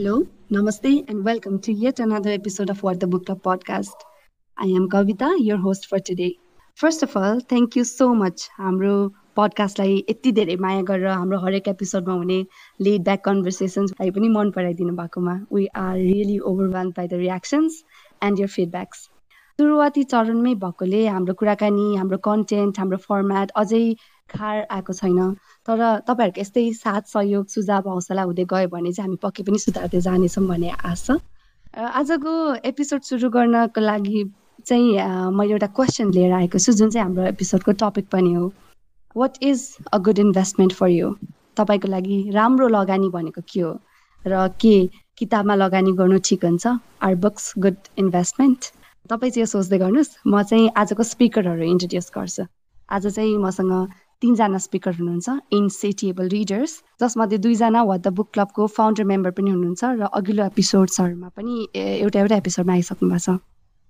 Hello, Namaste, and welcome to yet another episode of What the Book Club podcast. I am Kavita, your host for today. First of all thank you so much हाम्रो पडकास्टलाई यति धेरै माया गरेर हाम्रो हरेक एपिसोडमा हुने led back कन्भर्सेसन्सलाई पनि मन पराइदिनु भएकोमा we are really overwhelm by the reactions and your feedbacks सुरुवाती चरणमै भएकोले हाम्रो कुराकानी हाम्रो कन्टेन्ट हाम्रो फर्मेट अझै खार आएको छैन। तर तपाईँहरूको यस्तै साथ सहयोग सुझाव हौसला हुँदै गयो भने चाहिँ हामी पक्कै पनि सुधार्दै जानेछौँ भन्ने आशा। आजको एपिसोड सुरु गर्नको लागि चाहिँ मैले एउटा क्वेसन लिएर आएको छु जुन चाहिँ हाम्रो एपिसोडको टपिक पनि हो। What is a good investment for you तपाईँको लागि राम्रो लगानी भनेको के हो? र के किताबमा लगानी गर्नु ठिक हुन्छ? आर बुक्स गुड इन्भेस्टमेन्ट तपाईँ चाहिँ यो सोच्दै गर्नुहोस्। म चाहिँ आजको स्पिकरहरू इन्ट्रोड्युस गर्छु। आज चाहिँ मसँग तिनजना स्पिकर हुनुहुन्छ इनसेटिएबल रिडर्स जसमध्ये दुईजना वा द बुक क्लबको फाउन्डर मेम्बर पनि हुनुहुन्छ र अघिल्लो एपिसोड्सहरूमा पनि एउटा एउटा एपिसोडमा आइसक्नु भएको छ।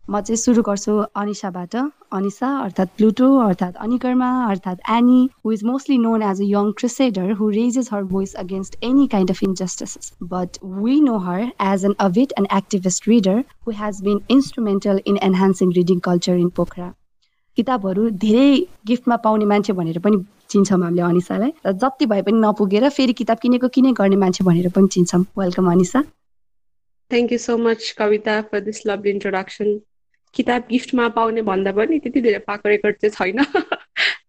म चाहिँ सुरु गर्छु अनिसाबाट। अनिसा अर्थात् प्लुटो अर्थात् अनिकर्मा अर्थात् Annie who is mostly known as a young crusader who raises her voice against any kind of injustices but we know her as an avid and activist reader who has been instrumental in enhancing reading culture in Pokhara किताबहरू धेरै गिफ्टमा पाउने मान्छे भनेर पनि चिन्छौँ हामीले अनिसालाई। र जति भए पनि नपुगेर फेरि किताब किनेको किने गर्ने मान्छे भनेर पनि चिन्छौँ। Welcome Anisa. Thank you so much, Kavita, for this lovely introduction. किताब गिफ्टमा पाउने भन्दा पनि त्यति धेरै पाएको रेकर्ड चाहिँ छैन।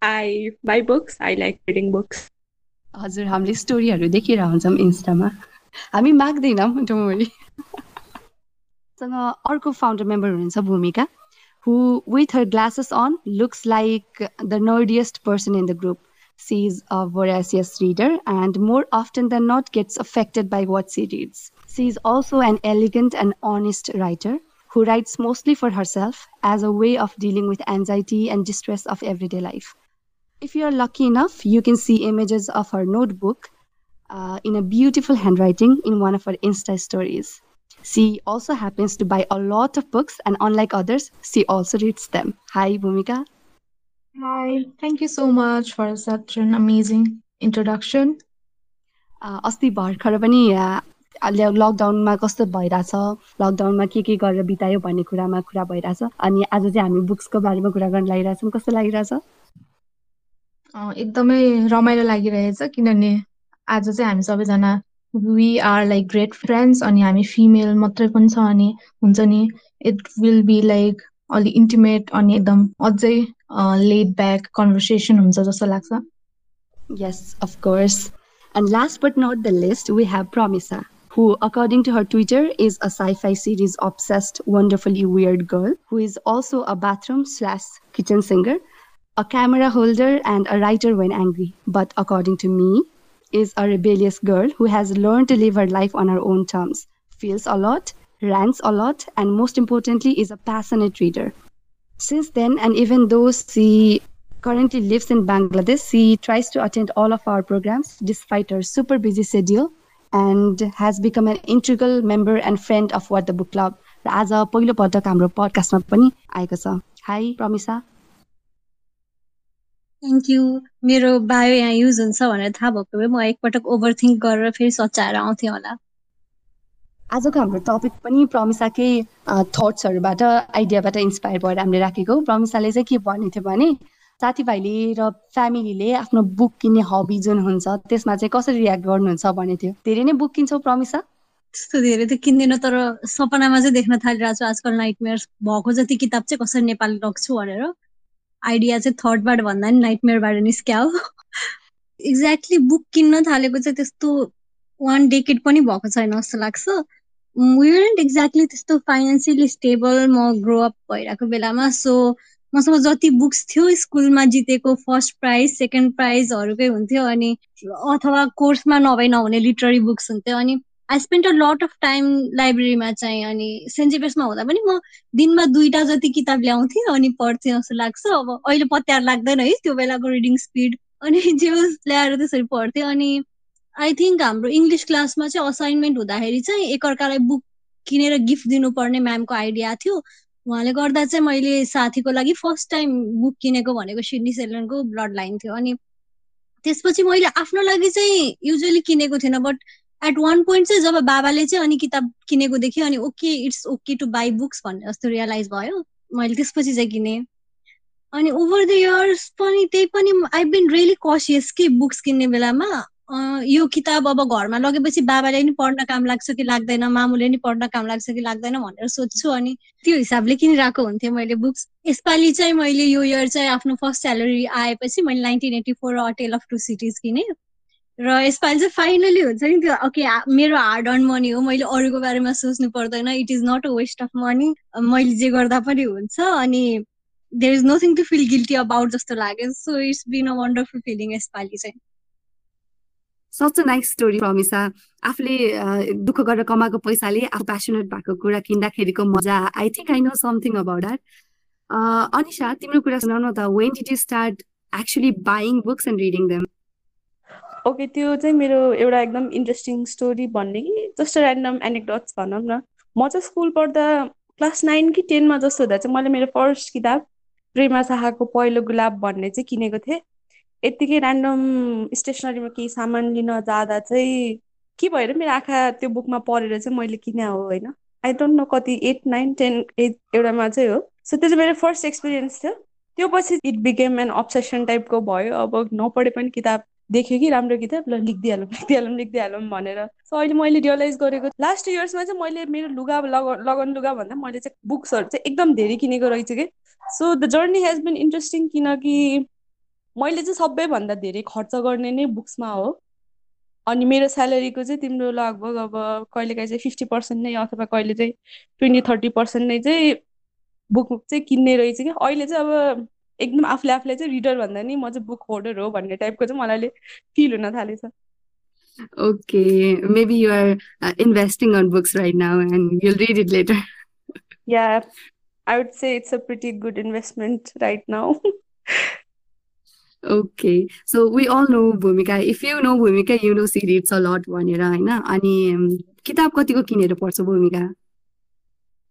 I buy books I like reading books हजुर हामीले स्टोरीहरू देखिरहेको हुन्छौँ इन्स्टामा हामी माग्दैनौँ सँग अर्को फाउन्डर मेम्बर हुनुहुन्छ भूमिका। who, with her glasses on, looks like the nerdiest person in the group. sees a voracious reader and more often than not gets affected by what she reads. She is also an elegant and honest writer who writes mostly for herself as a way of dealing with anxiety and distress of everyday life. If you are lucky enough, you can see images of her notebook uh, in a beautiful handwriting in one of her Insta stories. She also happens to buy a lot of books, and unlike others, she also reads them. Hi, Bhumika. Hi, thank you so much for such an amazing introduction. Uh, अस्ति भर्खर पनि लकडाउनमा कस्तो भइरहेछ लकडाउनमा के के गरेर बितायो भन्ने कुरामा कुरा भइरहेछ अनि आज चाहिँ हामी बुक्सको बारेमा कुरा गर्न लागिरहेछौँ कस्तो लागिरहेछ एकदमै रमाइलो लागिरहेछ किनभने आज चाहिँ हामी सबैजना We are like great friends अनि हामी फिमेल मात्रै पनि छ अनि हुन्छ नि इट विल बी लाइक अलि इन्टिमेट अनि एकदम अझै लेड ब्याक कन्भर्सेसन हुन्छ जस्तो लाग्छ yes of course and last but not the least we have Pramisha who, according to her Twitter, is a sci fi series obsessed, wonderfully weird girl who is also a bathroom slash kitchen singer, a camera holder, and a writer when angry. But according to me, is a rebellious girl who has learned to live her life on her own terms, feels a lot, rants a lot, and most importantly, is a passionate reader. Since then, and even though she currently lives in Bangladesh, she tries to attend all of our programs despite her super busy schedule and has become an integral member and friend of what the book club र आज पहिलो पटक हाम्रो पडकास्टमा पनि आएको छ high प्रमिसा thank you मेरो bio यहाँ युज हुन्छ भनेर थाहा भएको भए म एकपटक ओभर थिङ्क गरेर फेरि सचाएर आउँथेँ होला। आजको हाम्रो टपिक पनि प्रमिसाकै थट्सहरूबाट आइडियाबाट इन्सपायर भएर हामीले राखेको प्रमिसाले चाहिँ के भनेको थियो भने साथीभाइले र फ्यामिलीले आफ्नो बुक किन्ने हबी जुन हुन्छ त्यसमा चाहिँ कसरी रियाक्ट गर्नुहुन्छ भने थियो। धेरै नै बुक किन्छौ प्रमिसा? त्यस्तो धेरै त किन्दिनँ तर सपनामा चाहिँ देख्न थालिरहेको छु। आजकल नाइटमेयर भएको जति किताब चाहिँ कसरी नेपाली लग्छु भनेर। आइडिया चाहिँ थर्डबाट भन्दा नि नाइटमेयरबाट निस्क्या हो एक्ज्याक्टली बुक किन्न थालेको चाहिँ त्यस्तो वान डेकेड पनि भएको छैन जस्तो लाग्छ। वेन्ट एक्ज्याक्टली त्यस्तो फाइनेन्सियली स्टेबल म ग्रो अप भइरहेको बेलामा सो मसँग जति बुक्स थियो स्कुलमा जितेको फर्स्ट प्राइज सेकेन्ड प्राइजहरूकै हुन्थ्यो अनि अथवा कोर्समा नभए नहुने लिटरेरी बुक्स हुन्थ्यो अनि I spend a lot of time लाइब्रेरीमा चाहिँ अनि सेन्ट जेभियर्समा हुँदा पनि म दिनमा दुईवटा जति किताब ल्याउँथेँ अनि पढ्थेँ जस्तो लाग्छ। अब अहिले पत्यार लाग्दैन है त्यो बेलाको रिडिङ स्पिड अनि जे ल्याएर त्यसरी पढ्थेँ अनि आई थिङ्क हाम्रो इङ्ग्लिस क्लासमा चाहिँ असाइनमेन्ट हुँदाखेरि चाहिँ एकअर्कालाई बुक किनेर गिफ्ट दिनुपर्ने म्यामको आइडिया थियो। उहाँले गर्दा चाहिँ मैले साथीको लागि फर्स्ट टाइम बुक किनेको भनेको सिडनी सेलनको ब्लड लाइन थियो अनि त्यसपछि मैले आफ्नो लागि चाहिँ युजली किनेको थिएन बट एट वान पोइन्ट चाहिँ जब बाबाले चाहिँ अनि किताब किनेको देखेँ अनि okay it's okay to buy books भन्ने जस्तो रियलाइज भयो। मैले त्यसपछि चाहिँ किनेँ। अनि ओभर द इयर्स पनि त्यही पनि आई बिन रियली कसियस कि बुक्स किन्ने बेलामा यो किताब अब घरमा लगेपछि बाबाले नि पढ्न काम लाग्छ कि लाग्दैन मामुले नि पढ्न काम लाग्छ कि लाग्दैन भनेर सोध्छु अनि त्यो हिसाबले किनिरहेको हुन्थेँ मैले बुक्स यसपालि चाहिँ मैले यो इयर चाहिँ आफ्नो फर्स्ट स्यालेरी आएपछि मैले nineteen eighty four Tale of Two Cities किनेँ। र यसपालि चाहिँ फाइनली हुन्छ नि त्यो ओके मेरो हार्ड अर्न मनी हो मैले अरूको बारेमा सोच्नु पर्दैन it is not a waste of money मैले जे गर्दा पनि हुन्छ अनि there is nothing to feel guilty about जस्तो लाग्यो so it's been a wonderful feeling यसपालि चाहिँ. Such a nice story Pramisa आफूले दुःख गरेर कमाएको पैसाले आफू प्यासनेट भएको कुरा किन्दाखेरिको मजा I think I know something about that Anisa तिम्रो कुरा सुनाउनु त when did you start actually buying books and reading them okay त्यो चाहिँ मेरो एउटा एकदम इन्ट्रेस्टिङ स्टोरी भन्ने कि? जस्ट ऱ्यान्डम एनेक्डट्स भनौँ न। म चाहिँ स्कुल पढ्दा क्लास नाइन कि टेनमा जस्तो हुँदा चाहिँ मैले मेरो फर्स्ट किताब प्रेमा शाहको पहिलो गुलाब भन्ने चाहिँ किनेको थिएँ। यत्तिकै ऱ्यान्डम स्टेसनरीमा केही सामान लिन जाँदा चाहिँ के भएर मेरो आँखा त्यो बुकमा पढेर चाहिँ मैले किने हो होइन? आई डोन्ट नो कति एट नाइन टेन एट एउटामा चाहिँ हो। सो त्यो चाहिँ मेरो फर्स्ट एक्सपिरियन्स थियो। त्यो पछि इट बिकेम एन अब्सेसन टाइपको भयो। अब नपढे पनि किताब देख्यो कि राम्रो किताब? ल लेखिदिइहालौँ लेखिदिइहालौँ लेखिदिइहालौँ भनेर। सो अहिले मैले रियलाइज गरेको लास्ट इयर्समा चाहिँ मैले मेरो लुगा लगन लुगा भन्दा मैले चाहिँ बुक्सहरू चाहिँ एकदम धेरै किनेको रहेछु कि। So the journey has been interesting किनकि मैले चाहिँ सबैभन्दा धेरै खर्च गर्ने नै बुक्समा हो। अनि मेरो स्यालेरीको चाहिँ तिम्रो लगभग अब कहिलेकाहीँ चाहिँ फिफ्टी पर्सेन्ट नै अथवा कहिले चाहिँ ट्वेन्टी थर्टी पर्सेन्ट नै चाहिँ बुक चाहिँ किन्ने रहेछ कि। अहिले चाहिँ अब एकदम आफूले आफूलाई चाहिँ रिडर भन्दा नि म चाहिँ बुक होल्डर हो भन्ने टाइपको चाहिँ मलाई फिल हुन थालेछ Okay, maybe you are uh, investing on books right now and you'll read it later. Yeah, I would say it's a pretty good investment right now. Okay so we all know Bhumika if you know Bhumika you know she reads a lot भनेर होइन अनि किताब कतिको किनेर पढ्छ भूमिका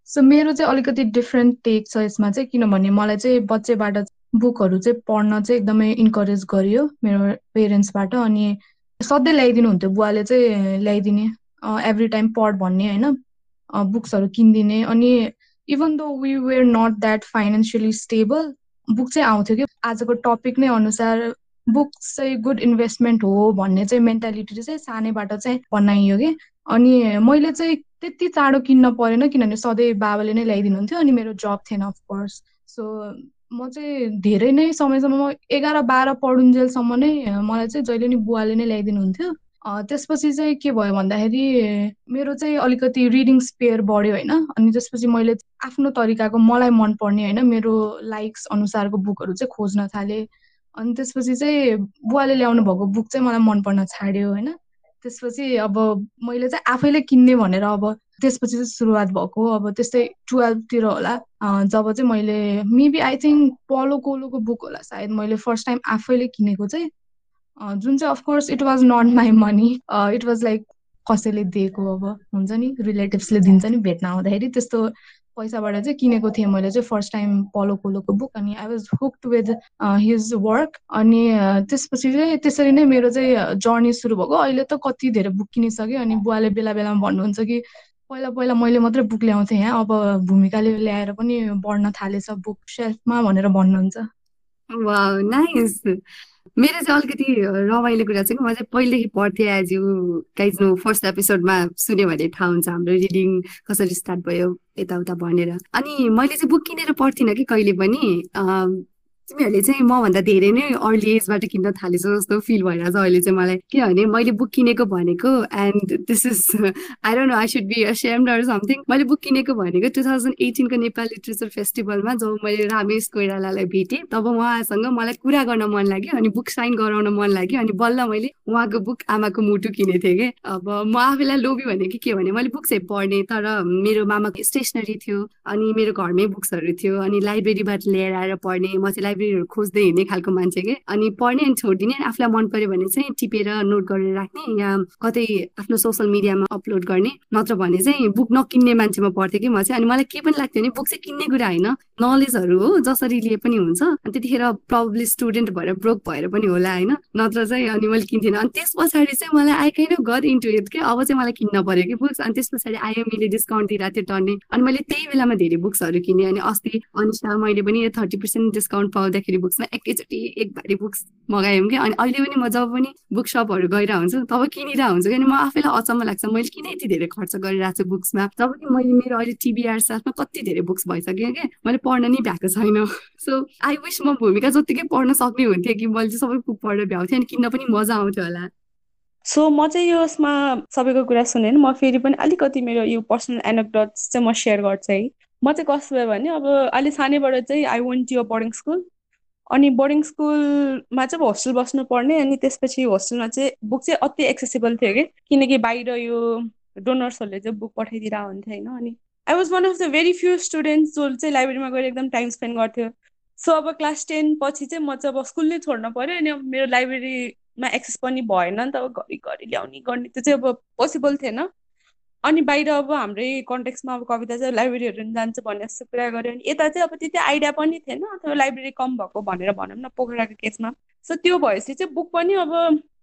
so मेरो चाहिँ अलिकति डिफ्रेन्ट टेक छ यसमा चाहिँ किनभने मलाई चाहिँ बच्चेबाट बुकहरू चाहिँ पढ्न चाहिँ एकदमै इन्करेज गरियो मेरो पेरेन्ट्सबाट अनि सधैँ ल्याइदिनु हुन्थ्यो बुवाले चाहिँ ल्याइदिने एभ्री टाइम पढ भन्ने होइन बुक्सहरू किनिदिने अनि even though we were not that financially stable book चाहिँ आउँथ्यो कि आजको टपिक नै अनुसार बुक चाहिँ गुड इन्भेस्टमेन्ट हो भन्ने चाहिँ मेन्टालिटी चाहिँ सानैबाट चाहिँ बनाइयो कि अनि मैले चाहिँ त्यति चाँडो किन्न परेन किनभने सधैँ बाबाले नै ल्याइदिनुहुन्थ्यो अनि मेरो जब थिएन अफकोर्स सो म चाहिँ धेरै नै समयसम्म एघार बाह्र पढुन्जेलसम्म नै मलाई चाहिँ जहिले नि बुवाले नै ल्याइदिनुहुन्थ्यो। त्यसपछि चाहिँ के भयो भन्दाखेरि मेरो चाहिँ अलिकति रिडिङ स्पेयर बढ्यो होइन। अनि त्यसपछि मैले आफ्नो तरिकाको मलाई मनपर्ने होइन मेरो लाइक्स अनुसारको बुकहरू चाहिँ खोज्न थालेँ। अनि त्यसपछि चाहिँ बुवाले ल्याउनु भएको बुक चाहिँ मलाई मन पर्न छाड्यो होइन। त्यसपछि अब मैले चाहिँ आफैले किन्ने भनेर अब त्यसपछि चाहिँ सुरुवात भएको अब त्यस्तै टुवेल्भतिर होला। जब चाहिँ मैले मेबी आई थिङ्क पलो कोलोको बुक होला सायद मैले फर्स्ट टाइम आफैले किनेको चाहिँ। जुन चाहिँ of course it was not my money it was like कसैले दिएको अब हुन्छ नि? रिलेटिभ्सले दिन्छ नि भेट्न आउँदाखेरि। त्यस्तो पैसाबाट चाहिँ किनेको थिएँ मैले चाहिँ फर्स्ट टाइम पलो कोलोको बुक अनि I was hooked with his work अनि त्यसपछि चाहिँ त्यसरी नै मेरो चाहिँ जर्नी सुरु भएको। अहिले त कति धेरै बुक किनिसक्यो अनि बुवाले बेला बेलामा भन्नुहुन्छ कि पहिला पहिला मैले मात्रै बुक ल्याउँथेँ यहाँ अब भूमिकाले ल्याएर पनि बढ्न थालेछ बुक सेल्फमा भनेर भन्नुहुन्छ। मेरो चाहिँ अलिकति रमाइलो कुरा चाहिँ म चाहिँ पहिलेदेखि पढ्थेँ as you guys know first एपिसोडमा सुन्यो भने थाहा हुन्छ हाम्रो रिडिङ कसरी स्टार्ट भयो यताउता भनेर। अनि मैले चाहिँ बुक किनेर पढ्थिनँ कि कहिले पनि। तिमीहरूले चाहिँ मभन्दा धेरै नै अर्ली एजबाट किन्न थालेछ जस्तो फिल भइरहेछ अहिले चाहिँ मलाई किनभने मैले बुक किनेको भनेको and this is I don't know I should be ashamed or something मैले बुक किनेको भनेको टु थाउजन्ड एटिनको नेपाल लिटरेचर फेस्टिभलमा जब मैले रामेश कोइरालालाई भेटेँ तब उहाँसँग मलाई कुरा गर्न मन लाग्यो अनि बुक साइन गराउन मन लाग्यो अनि बल्ल मैले उहाँको बुक आमाको मुटु किनेको थिएँ कि। अब म आफैलाई लोभी भने कि भने मैले बुक चाहिँ पढ्ने तर मेरो मामाको स्टेसनरी थियो अनि मेरो घरमै बुक्सहरू थियो अनि लाइब्रेरीबाट लिएर आएर पढ्ने म चाहिँ लाइब्रेरीहरू खोज्दै हिँड्ने खालको मान्छे के? अनि पढ्ने अनि छोडिदिने अनि आफूलाई मन पर्यो भने चाहिँ टिपेर नोट गरेर राख्ने या कतै आफ्नो सोसियल मिडियामा अपलोड गर्ने। नत्र भने चाहिँ बुक नकिन्ने मान्छेमा पढ्थेँ कि म चाहिँ। अनि मलाई के पनि लाग्थ्यो भने बुक चाहिँ किन्ने कुरा होइन। नलेजहरू हो जसरी लिए पनि हुन्छ। अनि त्यतिखेर प्रब्लली स्टुडेन्ट भएर ब्रोक भएर पनि होला होइन। नत्र चाहिँ अनि मैले किन्थेन। अनि त्यस पछाडि चाहिँ मलाई I kind of got into it के? अब चाहिँ मलाई किन्न पर्यो कि बुक्स अनि त्यस पछाडि आइएमईले डिस्काउन्ट दिइरहेको थियो टर्ने। अनि मैले त्यही बेलामा धेरै बुक्सहरू किनेँ। अनि अस्ति अनिसा मैले पनि थर्टी पर्सेन्ट डिस्काउन्ट पाउँदाखेरि बुक्समा एकैचोटि एक भारी बुक्स मगायौँ कि अनि अहिले पनि म जब पनि बुक सपहरू गइरहेको हुन्छु तब किनिरहेको हुन्छु किन म आफैलाई अचम्म लाग्छ। मैले किन यति धेरै खर्च गरिरहेको छु बुक्समा? जब कि मैले मेरो अहिले टिबिआर साथमा कति धेरै बुक्स भइसक्यो क्या। मैले पढ्न नि भ्याएको छैन। सो आई विस म भूमिका जत्तिकै पढ्न सक्ने हुन्थ्यो कि मैले सबै बुक पढेर भ्याउँथेँ अनि किन्न पनि मजा आउँथ्यो होला। सो म चाहिँ यसमा सबैको कुरा सुनेँ म फेरि पनि अलिकति मेरो यो पर्सनल एनेक्डट्स चाहिँ म सेयर गर्छु है। म चाहिँ कस्तो भयो भने अब अलि सानैबाट चाहिँ आई वन्ट यो बोर्डिङ स्कुल अनि बोर्डिङ स्कुलमा चाहिँ होस्टेल बस्नु पर्ने अनि त्यसपछि होस्टेलमा चाहिँ बुक चाहिँ अति एक्सेसिबल थियो कि? किनकि बाहिर यो डोनर्सहरूले चाहिँ बुक पठाइदिएर हुन्थ्यो होइन अनि I was one of the very few students जो चाहिँ लाइब्रेरीमा गएर एकदम टाइम स्पेन्ड गर्थ्यो। सो अब क्लास टेन पछि चाहिँ म चाहिँ अब स्कुल नै छोड्न पऱ्यो अनि मेरो लाइब्रेरीमा एक्सेस पनि भएन नि त अब घरि घरि ल्याउने गर्ने त्यो चाहिँ अब पोसिबल थिएन। अनि बाहिर अब हाम्रै कन्टेक्समा अब कविता चाहिँ लाइब्रेरीहरू जान्छ भन्ने जस्तो कुरा गर्यो अनि यता चाहिँ अब त्यति आइडिया पनि थिएन अथवा लाइब्रेरी कम भएको भनेर भनौँ न पोखराको केसमा। सो त्यो भएपछि चाहिँ बुक पनि अब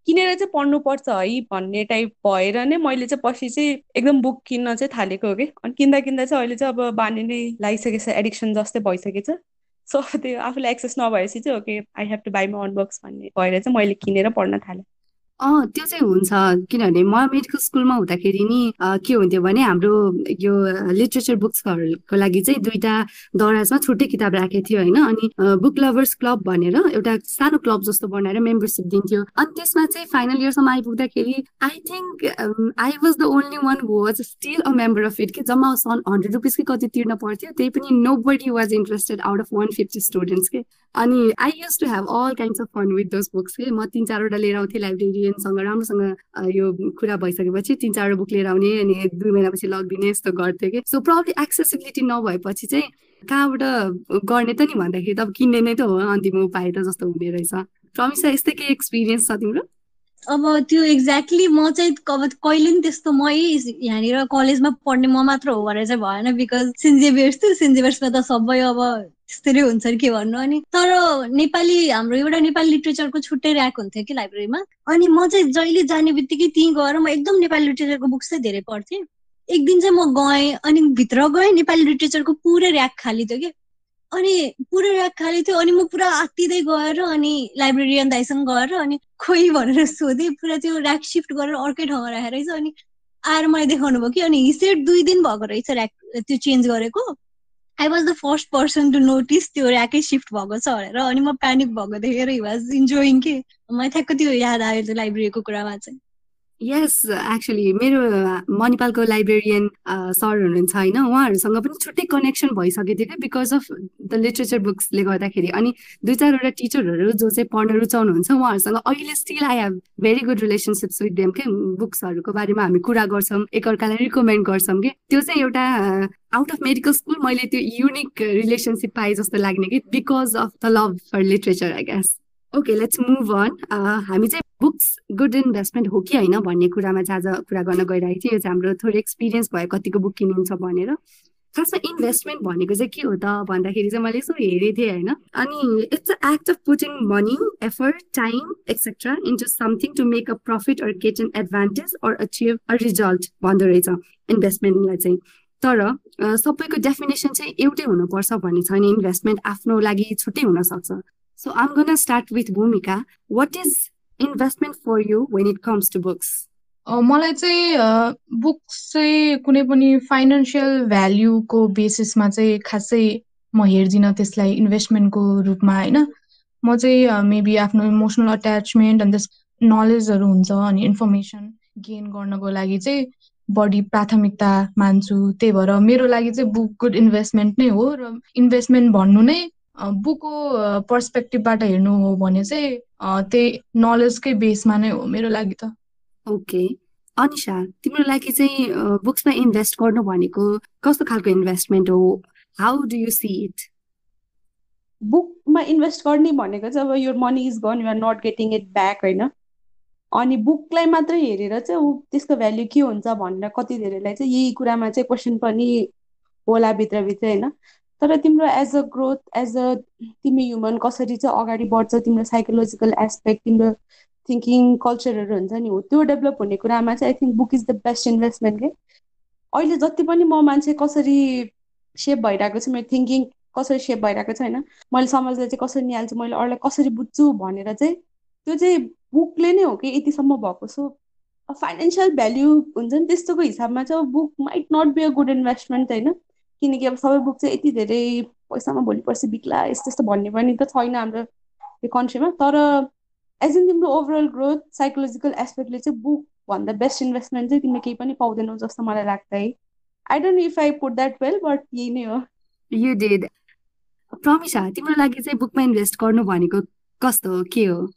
किनेर चाहिँ पढ्नुपर्छ है भन्ने टाइप भएर नै मैले चाहिँ पछि चाहिँ एकदम बुक किन्न चाहिँ थालेको हो कि। अनि किन्दा किन्दा चाहिँ अहिले चाहिँ अब बानी नै लागिसकेको छ एडिक्सन जस्तै भइसकेको छ सो त्यो आफूलाई एक्सेस नभएपछि चाहिँ okay I have to buy my own books भन्ने भएर चाहिँ मैले किनेर पढ्न थालेँ। अँ त्यो चाहिँ हुन्छ किनभने म मेडिकल स्कुलमा हुँदाखेरि नि के हुन्थ्यो भने हाम्रो यो लिट्रेचर बुक्सहरूको लागि चाहिँ दुइटा दराजमा छुट्टै किताब राखेको थियो होइन। अनि बुक लभर्स क्लब भनेर एउटा सानो क्लब जस्तो बनाएर मेम्बरसिप दिन्थ्यो। अनि त्यसमा चाहिँ फाइनल इयरसम्म आइपुग्दाखेरि I think I was the only one was still a member of it कि जम्मा सन हन्ड्रेड रुपिसकै कति तिर्न पर्थ्यो। त्यही पनि nobody was interested out of one fifty students के। अनि I use to have all kinds of fun with those books के। म तिन चारवटा लिएर आउँथेँ लाइब्रेरियनसँग राम्रोसँग यो कुरा भइसकेपछि तिन चारवटा बुक लिएर आउने अनि दुई महिनापछि लगिदिने यस्तो गर्थेँ कि। सो प्रब्लम एक्सेसिबिलिटी नभएपछि चाहिँ कहाँबाट गर्ने त नि भन्दाखेरि त अब किन्ने नै त हो अन्तिम उपाय त जस्तो हुने रहेछ। प्रमिसा यस्तै केही एक्सपिरियन्स छ तिम्रो? अब त्यो एक्ज्याक्टली म चाहिँ अब कहिले पनि त्यस्तो मै यहाँनिर कलेजमा पढ्ने म मात्र हो भनेर चाहिँ भएन बिकज सेन्ट थियो सेन्ट त सबै अब त्यस्तै हुन्छ के भन्नु अनि तर नेपाली हाम्रो एउटा नेपाली लिटरेचरको छुट्टै ऱ्याक हुन्थ्यो कि लाइब्रेरीमा। अनि म चाहिँ जहिले जाने बित्तिकै त्यहीँ गएर म एकदम नेपाली लिटरेचरको बुक्स चाहिँ धेरै पढ्थेँ। एक दिन चाहिँ म गएँ अनि भित्र गएँ नेपाली लिटरेचरको पुरै ऱ्याक खाली थियो कि। अनि पुरै ऱ्याक खाली थियो अनि म पुरा आत्तिँदै गएर अनि लाइब्रेरियन दाइसँग गएर अनि खोइ भनेर सोधेँ पुरा त्यो ऱ्याक सिफ्ट गरेर अर्कै ठाउँमा राखेर रहेछ अनि आएर मलाई देखाउनु भयो कि अनि हिसेट दुई दिन भएको रहेछ ऱ्याक त्यो चेन्ज गरेको। I was the first person to notice त्यो ऱ्याकै सिफ्ट भएको छ भनेर अनि म प्यानिक भएको देखेर हि वाज इन्जोइङ के? मलाई ठ्याक्क त्यो याद आयो त्यो लाइब्रेरीको कुरामा चाहिँ। यस एक्चुली मेरो मणिपालको लाइब्रेरियन सर हुनुहुन्छ होइन उहाँहरूसँग पनि छुट्टै कनेक्सन भइसकेको थियो क्या बिकज अफ द लिटरेचर बुक्सले गर्दाखेरि। अनि दुई चारवटा टिचरहरू जो चाहिँ पढ्न रुचाउनुहुन्छ उहाँहरूसँग अहिले still I have very good relationships with them के? बुक्सहरूको बारेमा हामी कुरा गर्छौँ एकअर्कालाई रिकमेन्ड गर्छौँ कि? त्यो चाहिँ एउटा आउट अफ मेडिकल स्कुल मैले त्यो युनिक रिलेसनसिप पाएँ जस्तो लाग्ने कि? Because of the love for literature I guess okay let's move on हामी चाहिँ बुक्स गुड इन्भेस्टमेन्ट हो कि होइन भन्ने कुरामा चाहिँ आज कुरा गर्न गइरहेको थियो। यो चाहिँ हाम्रो थोरै एक्सपिरियन्स भयो कतिको बुक किनिन्छ भनेर। खासमा इन्भेस्टमेन्ट भनेको चाहिँ के हो त भन्दाखेरि चाहिँ मैले यसो हेरेको थिएँ होइन। अनि it's a act of putting money effort time etcetera into something to make a profit or get an advantage or achieve a result भन्दो रहेछ इन्भेस्टमेन्टलाई चाहिँ। तर सबैको डेफिनेसन चाहिँ एउटै हुनुपर्छ भन्ने छैन। इन्भेस्टमेन्ट आफ्नो लागि छुट्टै हुनसक्छ। So I'm going to start with Bhumika. What is investment for you when it comes to books? मलाई चाहिँ बुक्स चाहिँ कुनै पनि फाइनेन्सियल भ्याल्युको बेसिसमा चाहिँ खासै म हेर्दिनँ त्यसलाई इन्भेस्टमेन्टको रूपमा होइन म चाहिँ मेबी आफ्नो इमोसनल अट्याचमेन्ट अनि त्यस नलेजहरू हुन्छ अनि इन्फर्मेसन गेन गर्नको लागि चाहिँ बढी प्राथमिकता मान्छु त्यही भएर मेरो लागि चाहिँ बुक गुड इन्भेस्टमेन्ट नै हो र इन्भेस्टमेन्ट भन्नु नै बुकको पर्सपेक्टिभबाट हेर्नु हो भने चाहिँ त्यही नलेजकै बेसमा नै हो मेरो लागि त। ओके। अनिसा तिम्रो लागि चाहिँ बुक्समा इन्भेस्ट गर्नु भनेको कस्तो खालको इन्भेस्टमेन्ट हो? How do you see it बुकमा इन्भेस्ट गर्ने भनेको चाहिँ अब यो money is gone you're not getting it back होइन? अनि बुकलाई मात्रै हेरेर चाहिँ ऊ त्यसको भ्याल्यु के हुन्छ भनेर कति धेरैलाई चाहिँ यही कुरामा चाहिँ क्वेसन पनि होला भित्रभित्र होइन? तर तिम्रो as a growth as a तिमी ह्युमन कसरी चाहिँ अगाडि बढ्छ तिम्रो साइकोलोजिकल एस्पेक्ट तिम्रो थिङ्किङ कल्चरहरू हुन्छ नि हो त्यो डेभलप हुने कुरामा चाहिँ I think book is the best investment के? अहिले जति पनि म मान्छे कसरी सेप भइरहेको छु मेरो थिङ्किङ कसरी सेप भइरहेको छ होइन मैले समाजलाई चाहिँ कसरी निहाल्छु मैले अरूलाई कसरी बुझ्छु भनेर चाहिँ त्यो चाहिँ बुकले नै हो कि यतिसम्म भएको सो फाइनेन्सियल भ्याल्यु हुन्छ नि त्यस्तोको हिसाबमा चाहिँ book might not be a good investment होइन। किनकि अब सबै बुक चाहिँ यति धेरै पैसामा भोलि पर्सि बिक्ला यस्तो यस्तो भन्ने पनि त छैन हाम्रो यो कन्ट्रीमा तर एज इन तिम्रो ओभरअल ग्रोथ साइकोलोजिकल एस्पेक्टले चाहिँ बुक भन्दा बेस्ट इन्भेस्टमेन्ट चाहिँ तिमीले केही पनि पाउँदैनौ जस्तो मलाई लाग्छ है। I don't if I put that well but यही नै हो। यु डिड प्रमिसा तिम्रो लागि चाहिँ बुकमा इन्भेस्ट गर्नु भनेको कस्तो हो? के हो?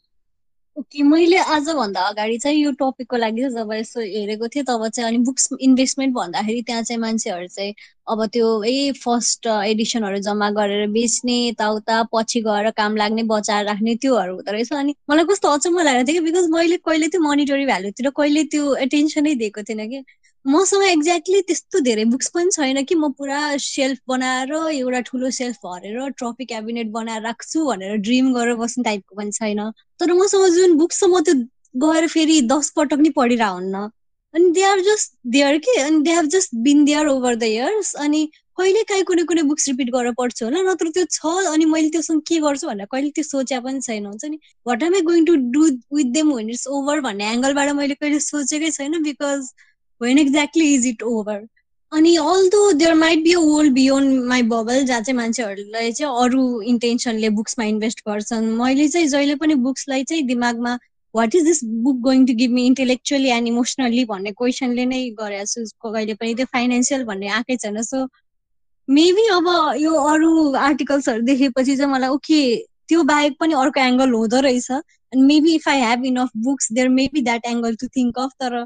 ओके मैले आजभन्दा अगाडि चाहिँ यो टपिकको लागि जब यसो हेरेको थिएँ तब चाहिँ अनि बुक्स इन्भेस्टमेन्ट भन्दाखेरि त्यहाँ चाहिँ मान्छेहरू चाहिँ अब त्यो ए फर्स्ट एडिसनहरू जम्मा गरेर बेच्ने यताउता पछि गएर काम लाग्ने बचाएर राख्ने त्योहरू हुँदो रहेछ। अनि मलाई कस्तो अचम्म लागेको थियो कि बिकज मैले कहिले त्यो मोनिटरी भ्यालुतिर कहिले त्यो एटेन्सनै दिएको थिइनँ कि। मसँग एक्ज्याक्टली त्यस्तो धेरै बुक्स पनि छैन कि म पुरा सेल्फ बनाएर एउटा ठुलो सेल्फ भरेर ट्रफी क्याबिनेट बनाएर राख्छु भनेर ड्रिम गरेर बस्ने टाइपको पनि छैन। तर मसँग जुन बुक्स छ म त्यो गएर फेरि दस पटक नि पढिरहन्न अनि दे आर जस्ट देयर के? अनि they have just been there over the years अनि कहिले काहीँ कुनै कुनै बुक्स रिपिट गरेर पढ्छु होला नत्र त्यो छ अनि मैले त्योसँग के गर्छु भनेर कहिले त्यो सोचे पनि छैन। हुन्छ नि? What am I going to do with them when it's over भन्ने एङ्गलबाट मैले कहिले सोचेकै छैन because when exactly is it over अनि although there might be a world beyond my bubble जहाँ चाहिँ मान्छेहरूलाई चाहिँ अरू इन्टेन्सनले बुक्समा इन्भेस्ट गर्छन् मैले चाहिँ जहिले पनि बुक्सलाई चाहिँ दिमागमा what is this book going to give me intellectually and emotionally भन्ने क्वेसनले नै गरेको छु कहिले पनि। त्यो फाइनेन्सियल भन्ने आएकै छैन। सो मेबी अब यो अरू आर्टिकल्सहरू देखेपछि चाहिँ मलाई ओके त्यो बाहेक पनि अर्को एङ्गल हुँदो रहेछ। And maybe if I have enough books there maybe that angle to think of तर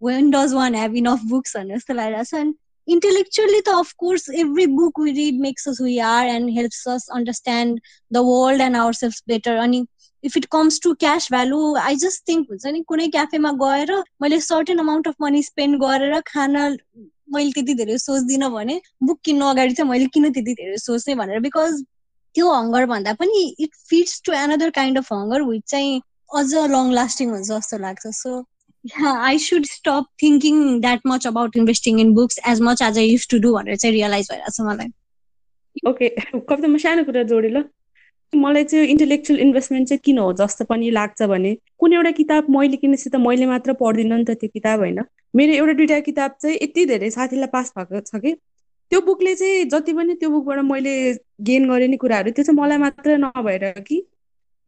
when does one have enough books on us and intellectually though, of course every book we read makes us who we are and helps us understand the world and ourselves better and if it comes to cash value i just think हुन्छ नि कुनै क्याफेमा गएर मैले certain amount of money spend गरेर खाना मैले त्यति धेरै सोच्दिनँ भने बुक किन्नु अगाडि चाहिँ मैले किन त्यति धेरै सोच्ने भनेर बिकज त्यो हङ्गर भन्दा पनि it fits to another kind of hunger which चाहिँ अझ लङ लास्टिङ हुन्छ जस्तो लाग्छ so yeah, I should stop thinking that much about investing in books as much as I used to भनेर चाहिँ रियलाइज भइरहेको छ मलाई ओके कविता म सानो कुरा जोडेँ ल। मलाई चाहिँ इन्टेलेक्चुअल इन्भेस्टमेन्ट चाहिँ किन हो? जस्तो पनि लाग्छ भने कुनै एउटा किताब मैले किनेपछि त मैले मात्र पढ्दिनँ नि त त्यो किताब होइन? मेरो एउटा दुइटा किताब चाहिँ यति धेरै साथीलाई पास भएको छ कि। त्यो बुकले चाहिँ जति पनि त्यो बुकबाट मैले गेन गरेँ नि कुराहरू त्यो चाहिँ मलाई मात्र नभएर कि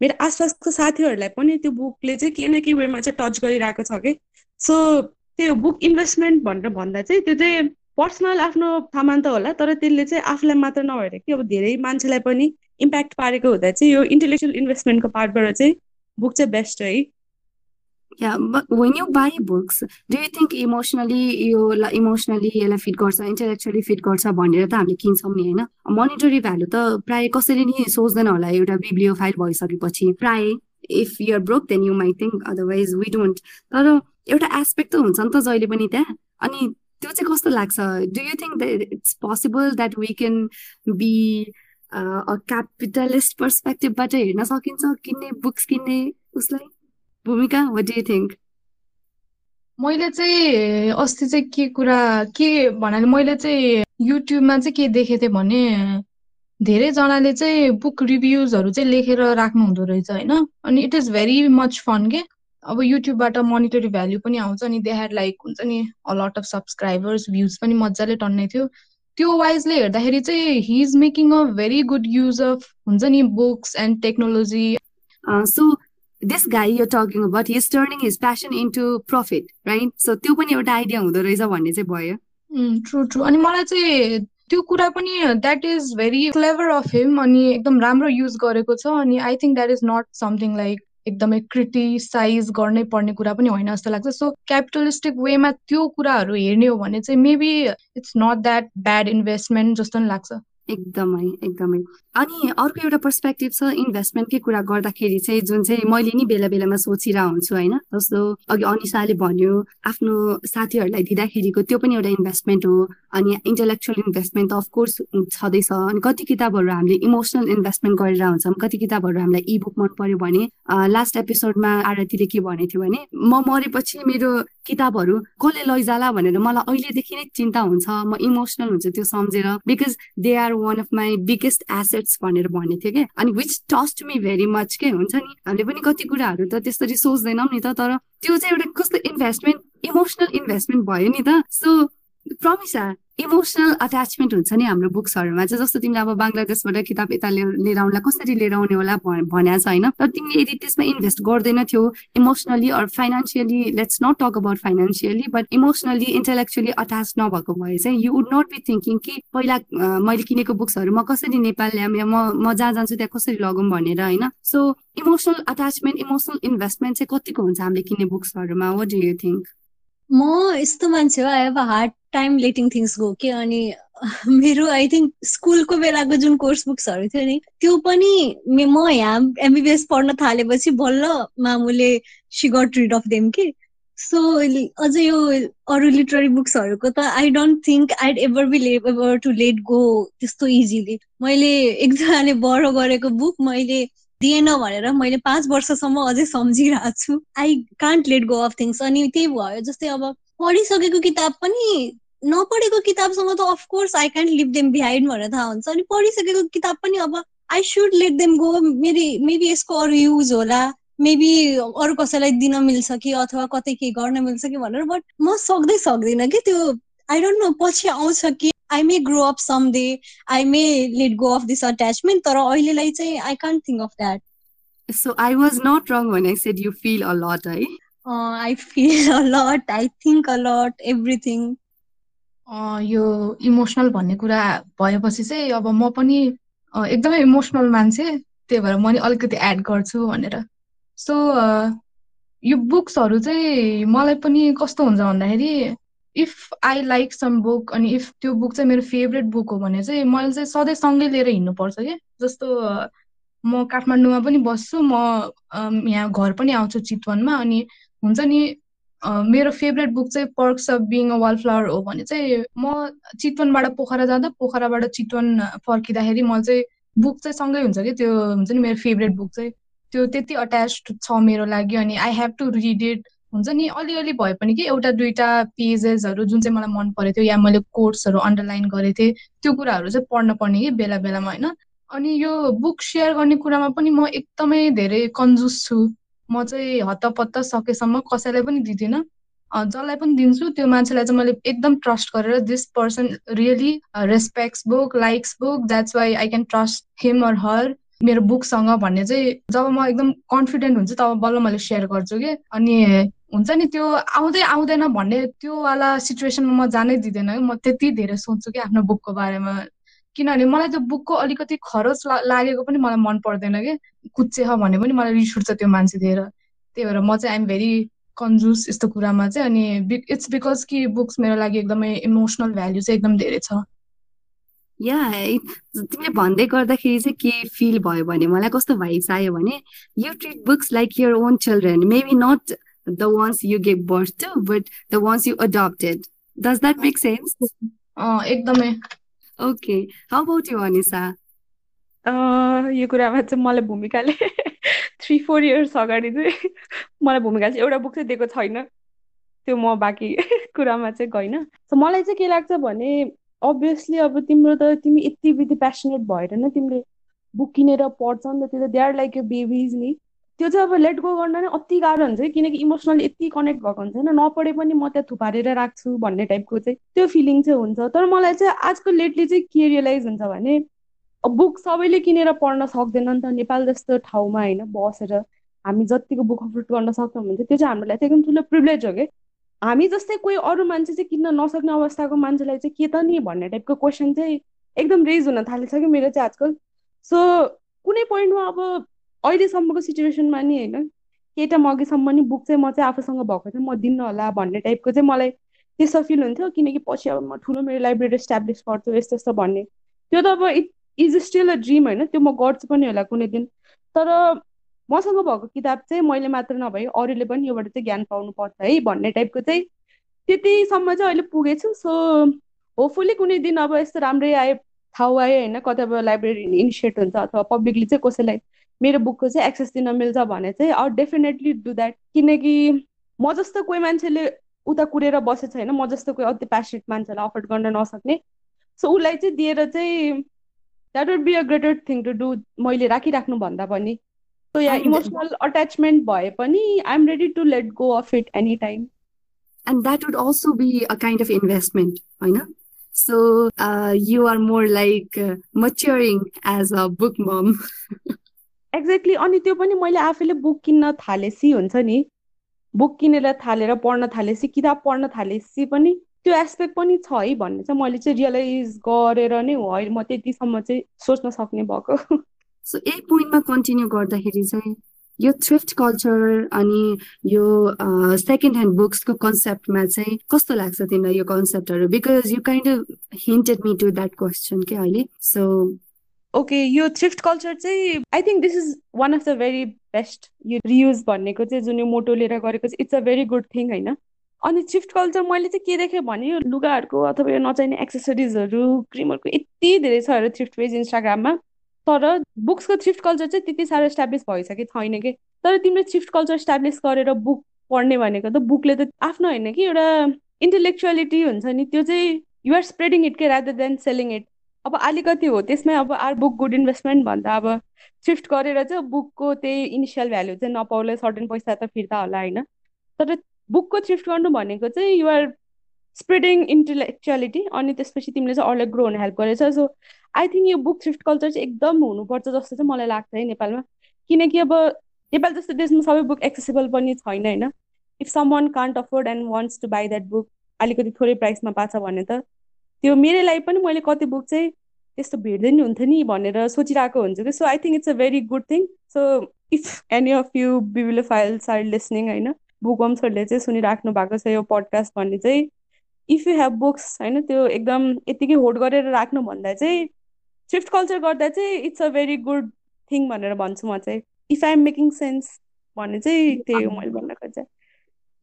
मेरो आसपासको साथीहरूलाई पनि त्यो बुकले चाहिँ के न के वेमा चाहिँ टच गरिरहेको छ कि। सो त्यो बुक इन्भेस्टमेन्ट भनेर भन्दा चाहिँ त्यो चाहिँ पर्सनल आफ्नो सामान त होला तर त्यसले चाहिँ आफूलाई मात्र नभएर कि अब धेरै मान्छेलाई पनि इम्प्याक्ट पारेको हुँदा चाहिँ यो इन्टेलेक्चुअल इन्भेस्टमेन्टको पार्टबाट चाहिँ बुक चाहिँ बेस्ट है। But when you buy books, do you think emotionally यो इमोसनली यसलाई फिट गर्छ इन्टेलेक्चुअली फिट गर्छ भनेर त हामीले किन्छौँ नि होइन? मोनिटरी भ्यालु त प्रायः कसैले नि सोच्दैन होला एउटा बिब्लियो फाइल भइसकेपछि। प्रायः if you're broke then you might think otherwise we don't तर एउटा एस्पेक्ट त हुन्छ नि त जहिले पनि त्यहाँ। अनि त्यो चाहिँ कस्तो लाग्छ? Do you think that it's possible that we can be capitalist पर्सपेक्टिभबाट हेर्न सकिन्छ किन्ने बुक्स किन्ने उसलाई? भूमिका वाट डु यु थिङ्क मैले चाहिँ अस्ति चाहिँ के कुरा के भन्नाले मैले चाहिँ युट्युबमा चाहिँ के देखेको थिएँ भने धेरैजनाले चाहिँ बुक रिभ्युजहरू चाहिँ लेखेर राख्नु हुँदो रहेछ होइन अनि it is very much fun के अब युट्युबबाट मोनिटरी भ्याल्यु पनि आउँछ अनि दे ह्याड लाइक हुन्छ नि अलट अफ सब्सक्राइबर्स भ्युज पनि मजाले टन्ने थियो त्यो वाइजले हेर्दाखेरि चाहिँ he is making a very good use of हुन्छ नि books and technology so this guy you're talking about, he's turning his passion into profit, right? So त्यो पनि एउटा आइडिया हुँदो रहेछ भन्ने चाहिँ भयो। ट्रु ट्रु अनि मलाई चाहिँ त्यो कुरा पनि that is very clever of him अनि एकदम राम्रो युज गरेको छ अनि I think that is not something like एकदमै क्रिटिसाइज गर्नै पर्ने कुरा पनि होइन जस्तो लाग्छ। सो क्यापिटलिस्टिक वेमा त्यो कुराहरू हेर्ने हो भने चाहिँ maybe it's not that bad investment जस्तो नि लाग्छ। एकदमै एकदमै। अनि अर्को एउटा पर्सपेक्टिभ छ इन्भेस्टमेन्टकै कुरा गर्दाखेरि चाहिँ जुन चाहिँ मैले नि बेला बेलामा सोचिरहेको हुन्छु होइन? जस्तो अघि अनिसाले भन्यो आफ्नो साथीहरूलाई दिँदाखेरिको त्यो पनि एउटा इन्भेस्टमेन्ट हो। अनि इन्टेलेक्चुअल इन्भेस्टमेन्ट त अफकोर्स छँदैछ। अनि कति किताबहरू हामीले इमोसनल इन्भेस्टमेन्ट गरेर हुन्छौँ कति किताबहरू हामीलाई इबुक मन पर्यो भने लास्ट एपिसोडमा आरतीले के भनेको थियो भने म मरेपछि मेरो किताबहरू कसले लैजाला? भनेर मलाई अहिलेदेखि नै चिन्ता हुन्छ। म इमोसनल हुन्छ त्यो सम्झेर। Because they are one of my biggest assets भनेर भनेको थियो कि? अनि which trust me very much के हुन्छ नि? हामीले पनि कति कुराहरू त त्यसरी सोच्दैनौँ नि त तर त्यो चाहिँ एउटा कस्तो इन्भेस्टमेन्ट इमोसनल इन्भेस्टमेन्ट भयो नि त। सो प्रमिसा इमोसनल अट्याचमेन्ट हुन्छ नि हाम्रो बुक्सहरूमा चाहिँ जस्तो तिमीले अब बङ्गलादेशबाट किताब यता लिएर आउला कसरी लिएर आउने होला भन्या छ होइन? तर तिमीले यदि त्यसमा इन्भेस्ट गर्दैन थियो emotionally or financially let's not talk about financially but emotionally intellectually attach नभएको भए चाहिँ you would not be thinking कि पहिला मैले किनेको बुक्सहरू म कसरी नेपाल ल्याम या म म जहाँ जान्छु त्यहाँ कसरी लगौँ भनेर होइन? So emotional attachment emotional investment चाहिँ कतिको हुन्छ हामीले किन्ने बुक्सहरूमा वाट डु यु थिङ्क म यस्तो मान्छे हो I have hard time letting things go के अनि मेरो आई थिङ्क स्कुलको बेलाको जुन कोर्स बुक्सहरू थियो नि त्यो पनि म यहाँ एमबिबिएस पढ्न थालेपछि बल्ल मामुले she got rid of them के? सो अझै यो अरू लिटरेरी बुक्सहरूको त I don't think I'd ever be ever to let go त्यस्तो इजिली मैले एकजनाले बढो गरेको बुक मैले दिएन भनेर मैले पाँच वर्षसम्म अझै सम्झिरहेको छु. I can't let go of things अनि त्यही भयो जस्तै अब पढिसकेको किताब पनि नपढेको किताबसँग त of course I can't leave them behind भनेर थाहा हुन्छ। अनि पढिसकेको किताब पनि अब I should let them go maybe maybe यसको अरू युज होला। मेबी अरू कसैलाई दिन मिल्छ कि अथवा कतै के गर्न मिल्छ कि भनेर बट म सक्दै सक्दिनँ कि त्यो आई डोन्ट नो पछि आउँछ कि I may grow up some day I may let go of this attachment तर अहिलेलाई चाहिँ I can't think of that So I was not wrong when I said you feel a lot, है I feel a lot I think a lot everything यो emotional भन्ने कुरा भएपछि चाहिँ अब म पनि एकदमै इमोसनल मान्छे त्यही भएर म नि अलिकति एड गर्छु भनेर। सो यो बुक्सहरू चाहिँ मलाई पनि कस्तो हुन्छ भन्दाखेरि if I like some book अनि इफ त्यो बुक चाहिँ मेरो फेभरेट बुक हो भने चाहिँ मैले चाहिँ सधैँ सँगै लिएर हिँड्नुपर्छ कि। जस्तो म काठमाडौँमा पनि बस्छु म यहाँ घर पनि आउँछु चितवनमा अनि हुन्छ नि मेरो फेभरेट बुक चाहिँ Perks of Being a Wallflower हो भने चाहिँ म चितवनबाट पोखरा जाँदा पोखराबाट चितवन फर्किँदाखेरि म चाहिँ बुक चाहिँ सँगै हुन्छ कि? त्यो हुन्छ नि मेरो फेभरेट बुक चाहिँ। त्यो त्यति अट्याच छ मेरो लागि अनि I have to read it हुन्छ नि अलिअलि भए पनि कि एउटा दुइटा पेजेसहरू जुन चाहिँ मलाई मन परेको थियो या मैले कोर्सहरू अन्डरलाइन गरेको थिएँ त्यो कुराहरू चाहिँ पढ्न पर्ने कि बेला बेलामा होइन? अनि यो बुक सेयर गर्ने कुरामा पनि म एकदमै धेरै कन्जुस छु। म चाहिँ हत्तपत्त सकेसम्म कसैलाई पनि दिँदिनँ। जसलाई पनि दिन्छु त्यो मान्छेलाई चाहिँ मैले एकदम ट्रस्ट गरेर this person really respects book likes book that's why I can trust him or her मेरो बुकसँग भन्ने चाहिँ जब म एकदम कन्फिडेन्ट हुन्छु तब बल्ल मैले सेयर गर्छु कि? अनि हुन्छ नि त्यो आउँदै आउँदैन भन्ने त्यो वाला सिचुएसनमा म जानै दिँदैन। म त्यति धेरै सोच्छु कि आफ्नो बुकको बारेमा। किनभने मलाई त्यो बुकको अलिकति खरच लागेको पनि मलाई मन पर्दैन कि। कुच्चे छ भने पनि मलाई रिस उठ्छ त्यो मान्छे दिएर त्यही भएर म चाहिँ आइएम भेरी कन्जुस यस्तो कुरामा चाहिँ अनि इट्स बिकज कि बुक्स मेरो लागि एकदमै इमोसनल भ्याल्यु चाहिँ एकदम धेरै छ। या तिमीले भन्दै गर्दाखेरि चाहिँ के फिल भयो भने मलाई कस्तो भाइब्स आयो भने you treat books like your own children maybe not the ones you give birth to but the ones you adopted does that make sense एकदमै। Okay how about you Anisa यो कुरामा चाहिँ मलाई भूमिकाले थ्री फोर इयर्स अगाडि चाहिँ मलाई भूमिका चाहिँ एउटा बुक चाहिँ दिएको छैन। त्यो म बाँकी कुरामा चाहिँ गइनँ। मलाई चाहिँ के लाग्छ भने अभियसली अब तिम्रो त तिमी यति बिति पेसनेट भएर नै तिमीले बुक किनेर पढ्छ नि त त्यो त दे आर लाइक यो बेबिज नि। त्यो चाहिँ अब लेट गो गर्न नै अति गाह्रो हुन्छ किनकि इमोसनली यति कनेक्ट भएको हुन्छ होइन। नपढे पनि म त्यहाँ थुपारेर राख्छु भन्ने टाइपको चाहिँ त्यो फिलिङ चाहिँ हुन्छ। तर मलाई चाहिँ आजको लेटली चाहिँ के रियलाइज हुन्छ भने बुक सबैले किनेर पढ्न सक्दैन नि त नेपाल जस्तो ठाउँमा होइन बसेर हामी जतिको बुक अफोर्ड गर्न सक्छौँ भने त्यो चाहिँ हाम्रो लागि एकदम ठुलो प्रिभिलेज हो कि। हामी जस्तै कोही अरू मान्छे चाहिँ किन्न नसक्ने अवस्थाको मान्छेलाई चाहिँ के त नि भन्ने टाइपको क्वेसन चाहिँ एकदम रेज हुन थालेछ कि मेरो चाहिँ आजकल। सो कुनै पोइन्टमा अब अहिलेसम्मको सिचुएसनमा नि होइन केटा म अघिसम्म नि बुक चाहिँ म चाहिँ आफूसँग भएको चाहिँ म दिन्न होला भन्ने टाइपको चाहिँ मलाई त्यस्तो फिल हुन्थ्यो किनकि पछि अब म ठुलो मेरो लाइब्रेरी इस्टाब्लिस गर्छु यस्तो यस्तो भन्ने। त्यो त अब it is still a dream होइन त्यो म गर्छु पनि होला कुनै दिन। तर मसँग भएको किताब चाहिँ मैले मात्र नभए अरूले पनि योबाट चाहिँ ज्ञान पाउनु पर्छ है भन्ने टाइपको चाहिँ त्यतिसम्म चाहिँ अहिले पुगेछु। सो होपफुली कुनै दिन अब यस्तो राम्रै आए ठाउँ आयो होइन कतै अब लाइब्रेरी इनिसिएट हुन्छ अथवा पब्लिकली चाहिँ कसैलाई मेरो बुकको चाहिँ एक्सेस दिन मिल्छ भने चाहिँ आउ डेफिनेटली डु द्याट किनकि म जस्तो कोही मान्छेले उता कुरेर बसेको छैन म जस्तो कोही अति प्यासनेट मान्छेलाई अफोर्ड गर्न नसक्ने। सो उसलाई चाहिँ दिएर चाहिँ that would be a greater thing to do मैले राखिराख्नु भन्दा पनि। सो या इमोसनल अट्याचमेन्ट भए पनि I am ready to let go of it any time and that would also be a kind of investment होइन? You are more like uh, maturing as a book mom. Exactly अनि त्यो पनि मैले आफैले book किन्न थालेपछि हुन्छ नि। बुक किनेर थालेर पढ्न थालेपछि किताब पढ्न थालेपछि पनि त्यो एस्पेक्ट पनि छ है भन्ने चाहिँ मैले चाहिँ रियलाइज गरेर नै हो। अहिले म त्यतिसम्म चाहिँ सोच्न सक्ने भएको। सो यही पोइन्टमा कन्टिन्यू गर्दाखेरि चाहिँ यो थ्रिफ्ट कल्चर अनि यो सेकेन्ड ह्यान्ड बुक्सको कन्सेप्टमा चाहिँ कस्तो लाग्छ तिमीलाई यो कन्सेप्टहरू because you kind of hinted me to that question के अहिले। सो ओके यो थ्रिफ्ट कल्चर चाहिँ I think this is one of the very best यो रियुज भन्नेको चाहिँ जुन यो मोटो लिएर गरेको चाहिँ it's a very good thing होइन? अनि थ्रिफ्ट कल्चर मैले चाहिँ के देखेँ भने यो लुगाहरूको अथवा यो नचाहिने एक्सेसरिजहरू क्रिमहरूको यति धेरै छ अरे थ्रिफ्ट पेज इन्स्टाग्राममा तर बुक्सको थ्रिफ्ट कल्चर चाहिँ त्यति साह्रो इस्टाब्लिस भइसके छैन कि? तर तिमीले थ्रिफ्ट कल्चर इस्टाब्लिस गरेर बुक पढ्ने भनेको त बुकले त आफ्नो होइन कि एउटा इन्टेलेक्चुअलिटी हुन्छ नि त्यो चाहिँ युआर स्प्रेडिङ इट के रादर देन सेलिङ इट अब अलिकति हो? त्यसमै अब आर बुक गुड इन्भेस्टमेन्ट भन्दा अब सिफ्ट गरेर चाहिँ बुकको त्यही इनिसियल भ्यालु चाहिँ नपाउला सर्टेन पैसा त फिर्ता होला होइन। तर बुकको सिफ्ट गर्नु भनेको चाहिँ युआर स्प्रेडिङ इन्टेलेक्चुअलिटी अनि त्यसपछि तिमीले चाहिँ अरूलाई ग्रो हुन हेल्प गरेछ। सो आई थिङ्क यो बुक सिफ्ट कल्चर चाहिँ एकदम हुनुपर्छ जस्तो चाहिँ मलाई लाग्छ है नेपालमा। किनकि अब नेपाल जस्तो देशमा सबै बुक एक्सेसिबल पनि छैन होइन। If some one can't afford and wants to buy that book अलिकति थोरै प्राइसमा पाछ भने त त्यो मेरो लागि पनि मैले कति बुक चाहिँ त्यस्तो भेट्दै नि हुन्थ्यो नि भनेर सोचिरहेको हुन्छु कि। So I think it's a very good thing so if any of you bibliophiles are listening होइन बुकम्सहरूले चाहिँ सुनिराख्नु भएको छ यो पडकास्ट भन्ने चाहिँ इफ यु हेभ बुक्स होइन त्यो एकदम यतिकै होल्ड गरेर राख्नु भन्दा चाहिँ सिफ्ट कल्चर गर्दा चाहिँ it's a very good thing भनेर भन्छु म चाहिँ। If I am making sense भन्ने चाहिँ त्यही हो मैले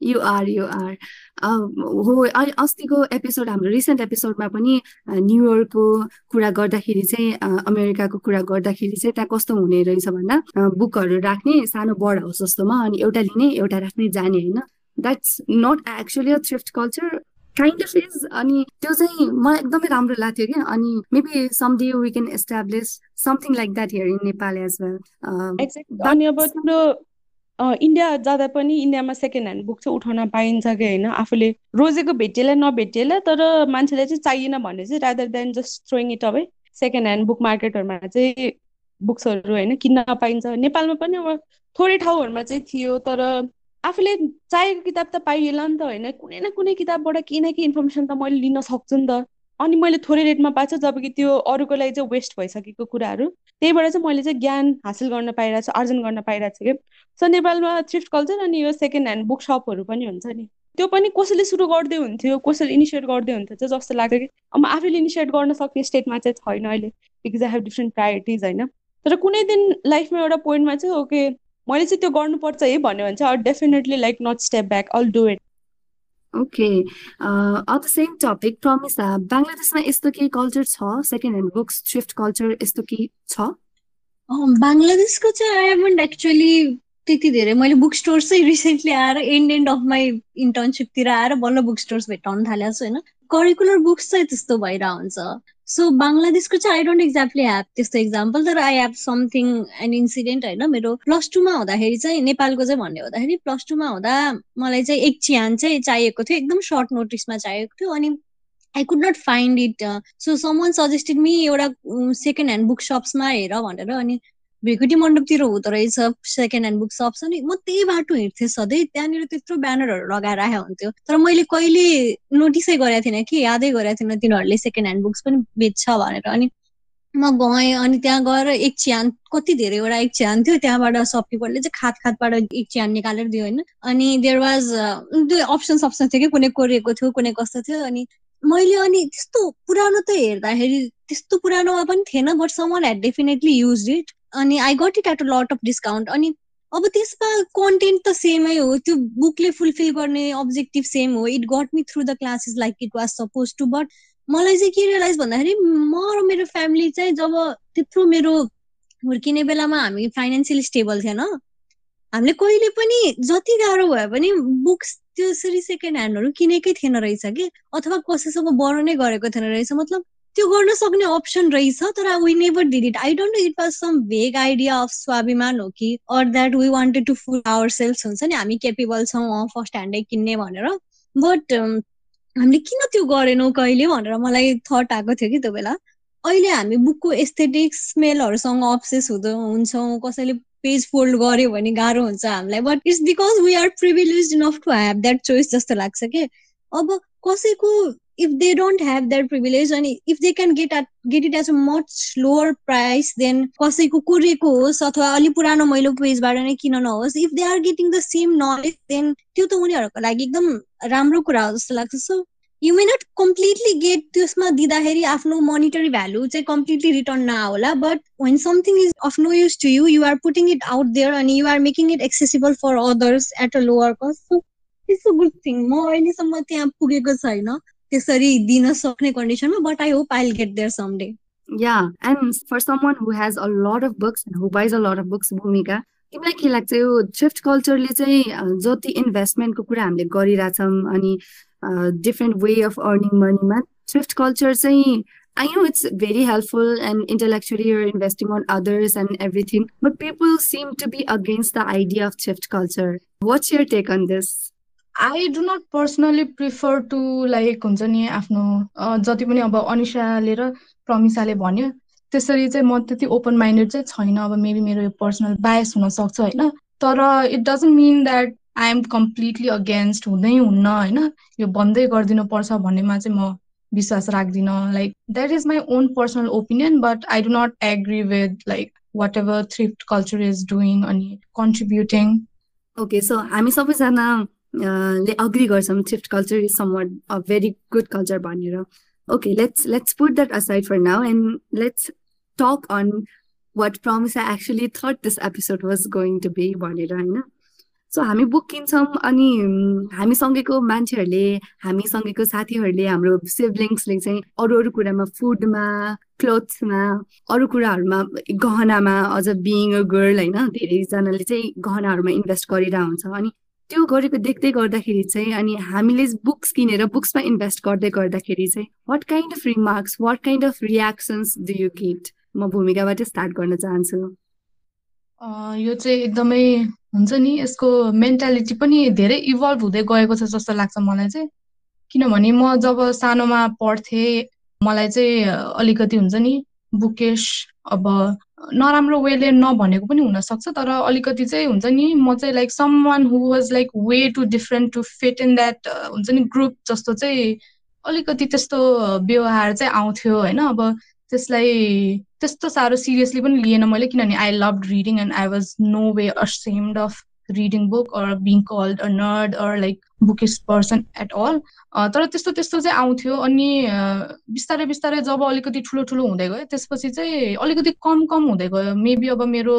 भन्न खोजेँ यु आर यु आर हो अस्तिको एपिसोड हाम्रो रिसेन्ट एपिसोडमा पनि न्युयोर्कको कुरा गर्दाखेरि चाहिँ अमेरिकाको कुरा गर्दाखेरि चाहिँ त्यहाँ कस्तो हुने रहेछ भन्दा बुकहरू राख्ने सानो बर्ड हाउस जस्तोमा अनि एउटा लिने एउटा राख्ने जाने होइन? That's not actually a thrift culture kind of is अनि त्यो चाहिँ मलाई एकदमै राम्रो लाग्थ्यो क्या अनि maybe some day we can establish something like that here in Nepal as well India जाँदा पनि इन्डियामा सेकेन्ड ह्यान्ड बुक चाहिँ उठाउन पाइन्छ कि होइन? आफूले रोजेको भेटिएला नभेटिएला तर मान्छेलाई चाहिँ चाहिएन भने चाहिँ rather than just throwing it away second hand book मार्केटहरूमा चाहिँ बुक्सहरू होइन किन्न पाइन्छ। नेपालमा पनि अब थोरै ठाउँहरूमा चाहिँ थियो तर आफूले चाहेको किताब त पाइएला नि त होइन। कुनै न कुनै किताबबाट केही न केही इन्फर्मेसन त मैले लिन सक्छु नि त। अनि मैले थोरै रेटमा पाएको छु जब कि त्यो अरूको लागि चाहिँ वेस्ट भइसकेको कुराहरू। त्यहीबाट चाहिँ मैले चाहिँ ज्ञान हासिल गर्न पाइरहेको छु आर्जन गर्न पाइरहेको छु कि सो नेपालमा थ्रिफ्ट कल्चर अनि यो सेकेन्ड ह्यान्ड बुक सपहरू पनि हुन्छ नि। त्यो पनि कसैले सुरु गर्दै हुन्थ्यो कसैले इनिसिएट गर्दै हुन्थ्यो चाहिँ जस्तो लाग्छ कि। अब आफैले इनिसिएट गर्न सक्ने स्टेटमा चाहिँ छैन अहिले because I have different priorities होइन। तर कुनै दिन लाइफमा एउटा पोइन्टमा चाहिँ ओके मैले चाहिँ त्यो गर्नुपर्छ है भन्यो भने चाहिँ definitely like not step back all do it okay on the same topic Pramisha बङ्गलादेशमा यस्तो केही कल्चर छ second hand books thrift culture यस्तो केही छ बङ्गलादेशको चाहिँ आई एक्चुली त्यति धेरै मैले बुक स्टोर चाहिँ रिसेन्टली आएर एन्ड एन्ड अफ माई इन्टर्नसिपतिर आएर बल्ल बुक स्टोर्स भेटाउनु थालेको छु होइन करिकुलर बुक्स चाहिँ त्यस्तो भइरहेको हुन्छ सो बङ्गलादेशको चाहिँ आई डोन्ट एक्ज्याक्टली ह्याभ त्यस्तो इक्जाम्पल तर I have something an incident होइन मेरो प्लस टूमा हुँदाखेरि चाहिँ नेपालको चाहिँ भन्ने हुँदाखेरि प्लस टूमा हुँदा मलाई चाहिँ एक चिहान चाहिँ चाहिएको थियो एकदम सर्ट नोटिसमा चाहिएको थियो अनि I could not find it so some one suggested me एउटा सेकेन्ड ह्यान्ड बुक सप्समा हेर भनेर अनि भेकुटी मण्डपतिर हुँदो रहेछ सेकेन्ड ह्यान्ड बुक सप्स अनि म त्यही बाटो हिँड्थेँ सधैँ त्यहाँनिर त्यत्रो ब्यानरहरू लगाएर आएको हुन्थ्यो तर मैले कहिले नोटिसै गरेको थिइनँ कि यादै गरेको थिइनँ तिनीहरूले सेकेन्ड ह्यान्ड बुक्स पनि बेच्छ भनेर अनि म गएँ अनि त्यहाँ गएर एक चिहान कति धेरैवटा एक चिहान थियो त्यहाँबाट सपकिपरले चाहिँ खात खातबाट एक चिहान निकालेर दियो होइन अनि देयर वाज दुई अप्सन अप्सन थियो कि कुनै कोरिएको थियो कुनै कस्तो थियो अनि मैले अनि त्यस्तो पुरानो त हेर्दाखेरि त्यस्तो पुरानोमा पनि थिएन but someone had definitely use it अनि I got it at a lot of discount अनि अब त्यसमा कन्टेन्ट त सेमै हो। त्यो बुकले फुलफिल गर्ने अब्जेक्टिभ सेम हो। It got me through the classes like it was suppose to but मलाई चाहिँ के रियलाइज भन्दाखेरि म र मेरो फ्यामिली चाहिँ जब त्यत्रो मेरो हुर्किने बेलामा हामी फाइनेन्सियल स्टेबल थिएन हामीले कहिले पनि जति गाह्रो भए पनि बुक्स त्यसरी सेकेन्ड ह्यान्डहरू किनेकै थिएन रहेछ कि अथवा कसैसँग बढो नै गरेको थिएन रहेछ। मतलब त्यो गर्न सक्ने अप्सन रहेछ तर we never did it I don't know it was some vague idea of स्वाभिमान हो कि or that we wanted to fool ourselves हुन्छ नि हामी केपेबल छौँ फर्स्ट ह्यान्डै किन्ने भनेर। बट हामीले किन त्यो गरेनौँ कहिले भनेर मलाई थट आएको थियो कि त्यो बेला। अहिले हामी बुकको एस्थेटिक्स स्मेलहरूसँग अप्सेस हुँदो हुन्छौँ कसैले पेज फोल्ड गर्यो भने गाह्रो हुन्छ हामीलाई। But it's because we are privileged enough to have that choice जस्तो लाग्छ कि। अब कसैको if they don't have that privilege and if they can get at get it as a much lower price then कसैको कुरेको होस् अथवा अलि पुरानो मैलो पेजबाट नै किन नहोस् if they are getting the same knowledge then त्यो त उनीहरूको लागि एकदम राम्रो कुरा हो जस्तो लाग्छ। So you may not completely get त्यसमा दिँदाखेरि आफ्नो मोनिटरी भ्यालु चाहिँ कम्प्लिटली रिटर्न नहोला but when something is of no use to you you are putting it out there अनि you are making it accessible for others at a lower cost it's a good thing म अहिलेसम्म त्यहाँ पुगेको छैन त्यसरी दिन सक्ने कन्डिसनमा but I hope I get there some day Yeah, and for someone who has a lot of books and who buys a lot of books, भूमिका तिमीलाई के लाग्छ यो थ्रिफ्ट कल्चरले चाहिँ जति इन्भेस्टमेन्टको कुरा हामीले गरिरहेछौँ अनि डिफ्रेन्ट वे अफ अर्निङ मनीमा थ्रिफ्ट कल्चर चाहिँ I know it's very helpful and intellectually you're investing on others and everything, but people seem to be against the idea of thrift culture. What's your take on this? I do not personally prefer to like हुन्छ नि आफ्नो जति पनि अब अनिसाले र प्रमिसाले भन्यो त्यसरी चाहिँ म त्यति ओपन माइन्डेड चाहिँ छैन। अब मेबी मेरो यो पर्सनल बायस हुनसक्छ होइन? तर it doesn't mean that I am completely against हुँदै हुन्न होइन? यो बन्दै गरिदिनु पर्छ भन्नेमा चाहिँ म विश्वास राख्दिनँ। Like that is my own personal opinion but I do not agree with like whatever thrift culture is doing अनि कन्ट्रिब्युटिङ ओके सो हामी सबैजना ले अग्री गर्छौँ thrift culture is some a very good culture भनेर okay let's let's put that aside for now and let's talk on what promise I actually thought this episode was going to be भनेर होइन so हामी book किन्छौँ अनि हामीसँगैको मान्छेहरूले हामीसँगैको साथीहरूले हाम्रो सिब्लिङ्सले चाहिँ अरू अरू कुरामा फुडमा क्लोथ्समा अरू कुराहरूमा गहनामा अझ बिङ अ गर्ल होइन धेरैजनाले चाहिँ गहनाहरूमा इन्भेस्ट गरिरहेको हुन्छ। अनि त्यो गरेको देख्दै गर्दाखेरि चाहिँ अनि हामीले बुक्स किनेर बुक्समा इन्भेस्ट गर्दै गर्दाखेरि चाहिँ what kind of remarks what kind of reactions do you get म भूमिकाबाट स्टार्ट गर्न चाहन्छु। यो चाहिँ एकदमै हुन्छ नि यसको मेन्टालिटी पनि धेरै इभल्भ हुँदै गएको छ जस्तो लाग्छ मलाई चाहिँ। किनभने म जब सानोमा पढ्थेँ मलाई चाहिँ अलिकति हुन्छ नि बुकेस अब नराम्रो वेले नभनेको पनि हुनसक्छ तर अलिकति चाहिँ हुन्छ नि म चाहिँ like someone who was like way to different to fit in that हुन्छ नि ग्रुप जस्तो चाहिँ अलिकति त्यस्तो व्यवहार चाहिँ आउँथ्यो होइन? अब त्यसलाई त्यस्तो साह्रो सिरियसली पनि लिएन मैले किनभने I love reading and I was no way ashamed of reading book or being called a nerd or like bookish person at all तर त्यस्तो त्यस्तो चाहिँ आउँथ्यो अनि बिस्तारै बिस्तारै जब अलिकति ठुलो ठुलो हुँदै गयो त्यसपछि चाहिँ अलिकति कम कम हुँदै गयो। मेबी अब मेरो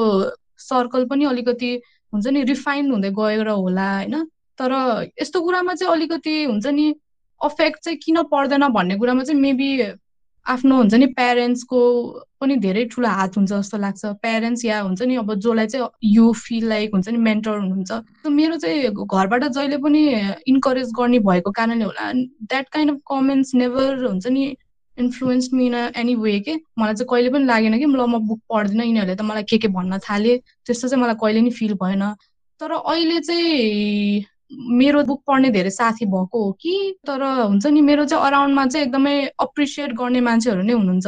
सर्कल पनि अलिकति हुन्छ नि रिफाइन हुँदै गएर होला होइन? तर यस्तो कुरामा चाहिँ अलिकति हुन्छ नि अफेक्ट चाहिँ किन पर्दैन भन्ने कुरामा चाहिँ मेबी आफ्नो हुन्छ नि प्यारेन्ट्सको पनि धेरै ठुलो हात हुन्छ जस्तो लाग्छ। प्यारेन्ट्स या हुन्छ नि अब जसलाई चाहिँ यु फिल लाइक हुन्छ नि मेन्टर हुनुहुन्छ। मेरो चाहिँ घरबाट जहिले पनि इन्करेज गर्ने भएको कारणले होला। That kind of comments never हुन्छ नि इन्फ्लुएन्स मिन एनी वे के। मलाई चाहिँ कहिले पनि लागेन कि ल म बुक पढ्दिनँ यिनीहरूले त मलाई के के भन्न थाले। त्यस्तो चाहिँ मलाई कहिले नि फिल भएन। तर अहिले चाहिँ मेरो बुक पढ्ने धेरै साथी भएको हो कि तर हुन्छ नि मेरो चाहिँ अराउन्डमा चाहिँ एकदमै अप्रिसिएट गर्ने मान्छेहरू नै हुनुहुन्छ।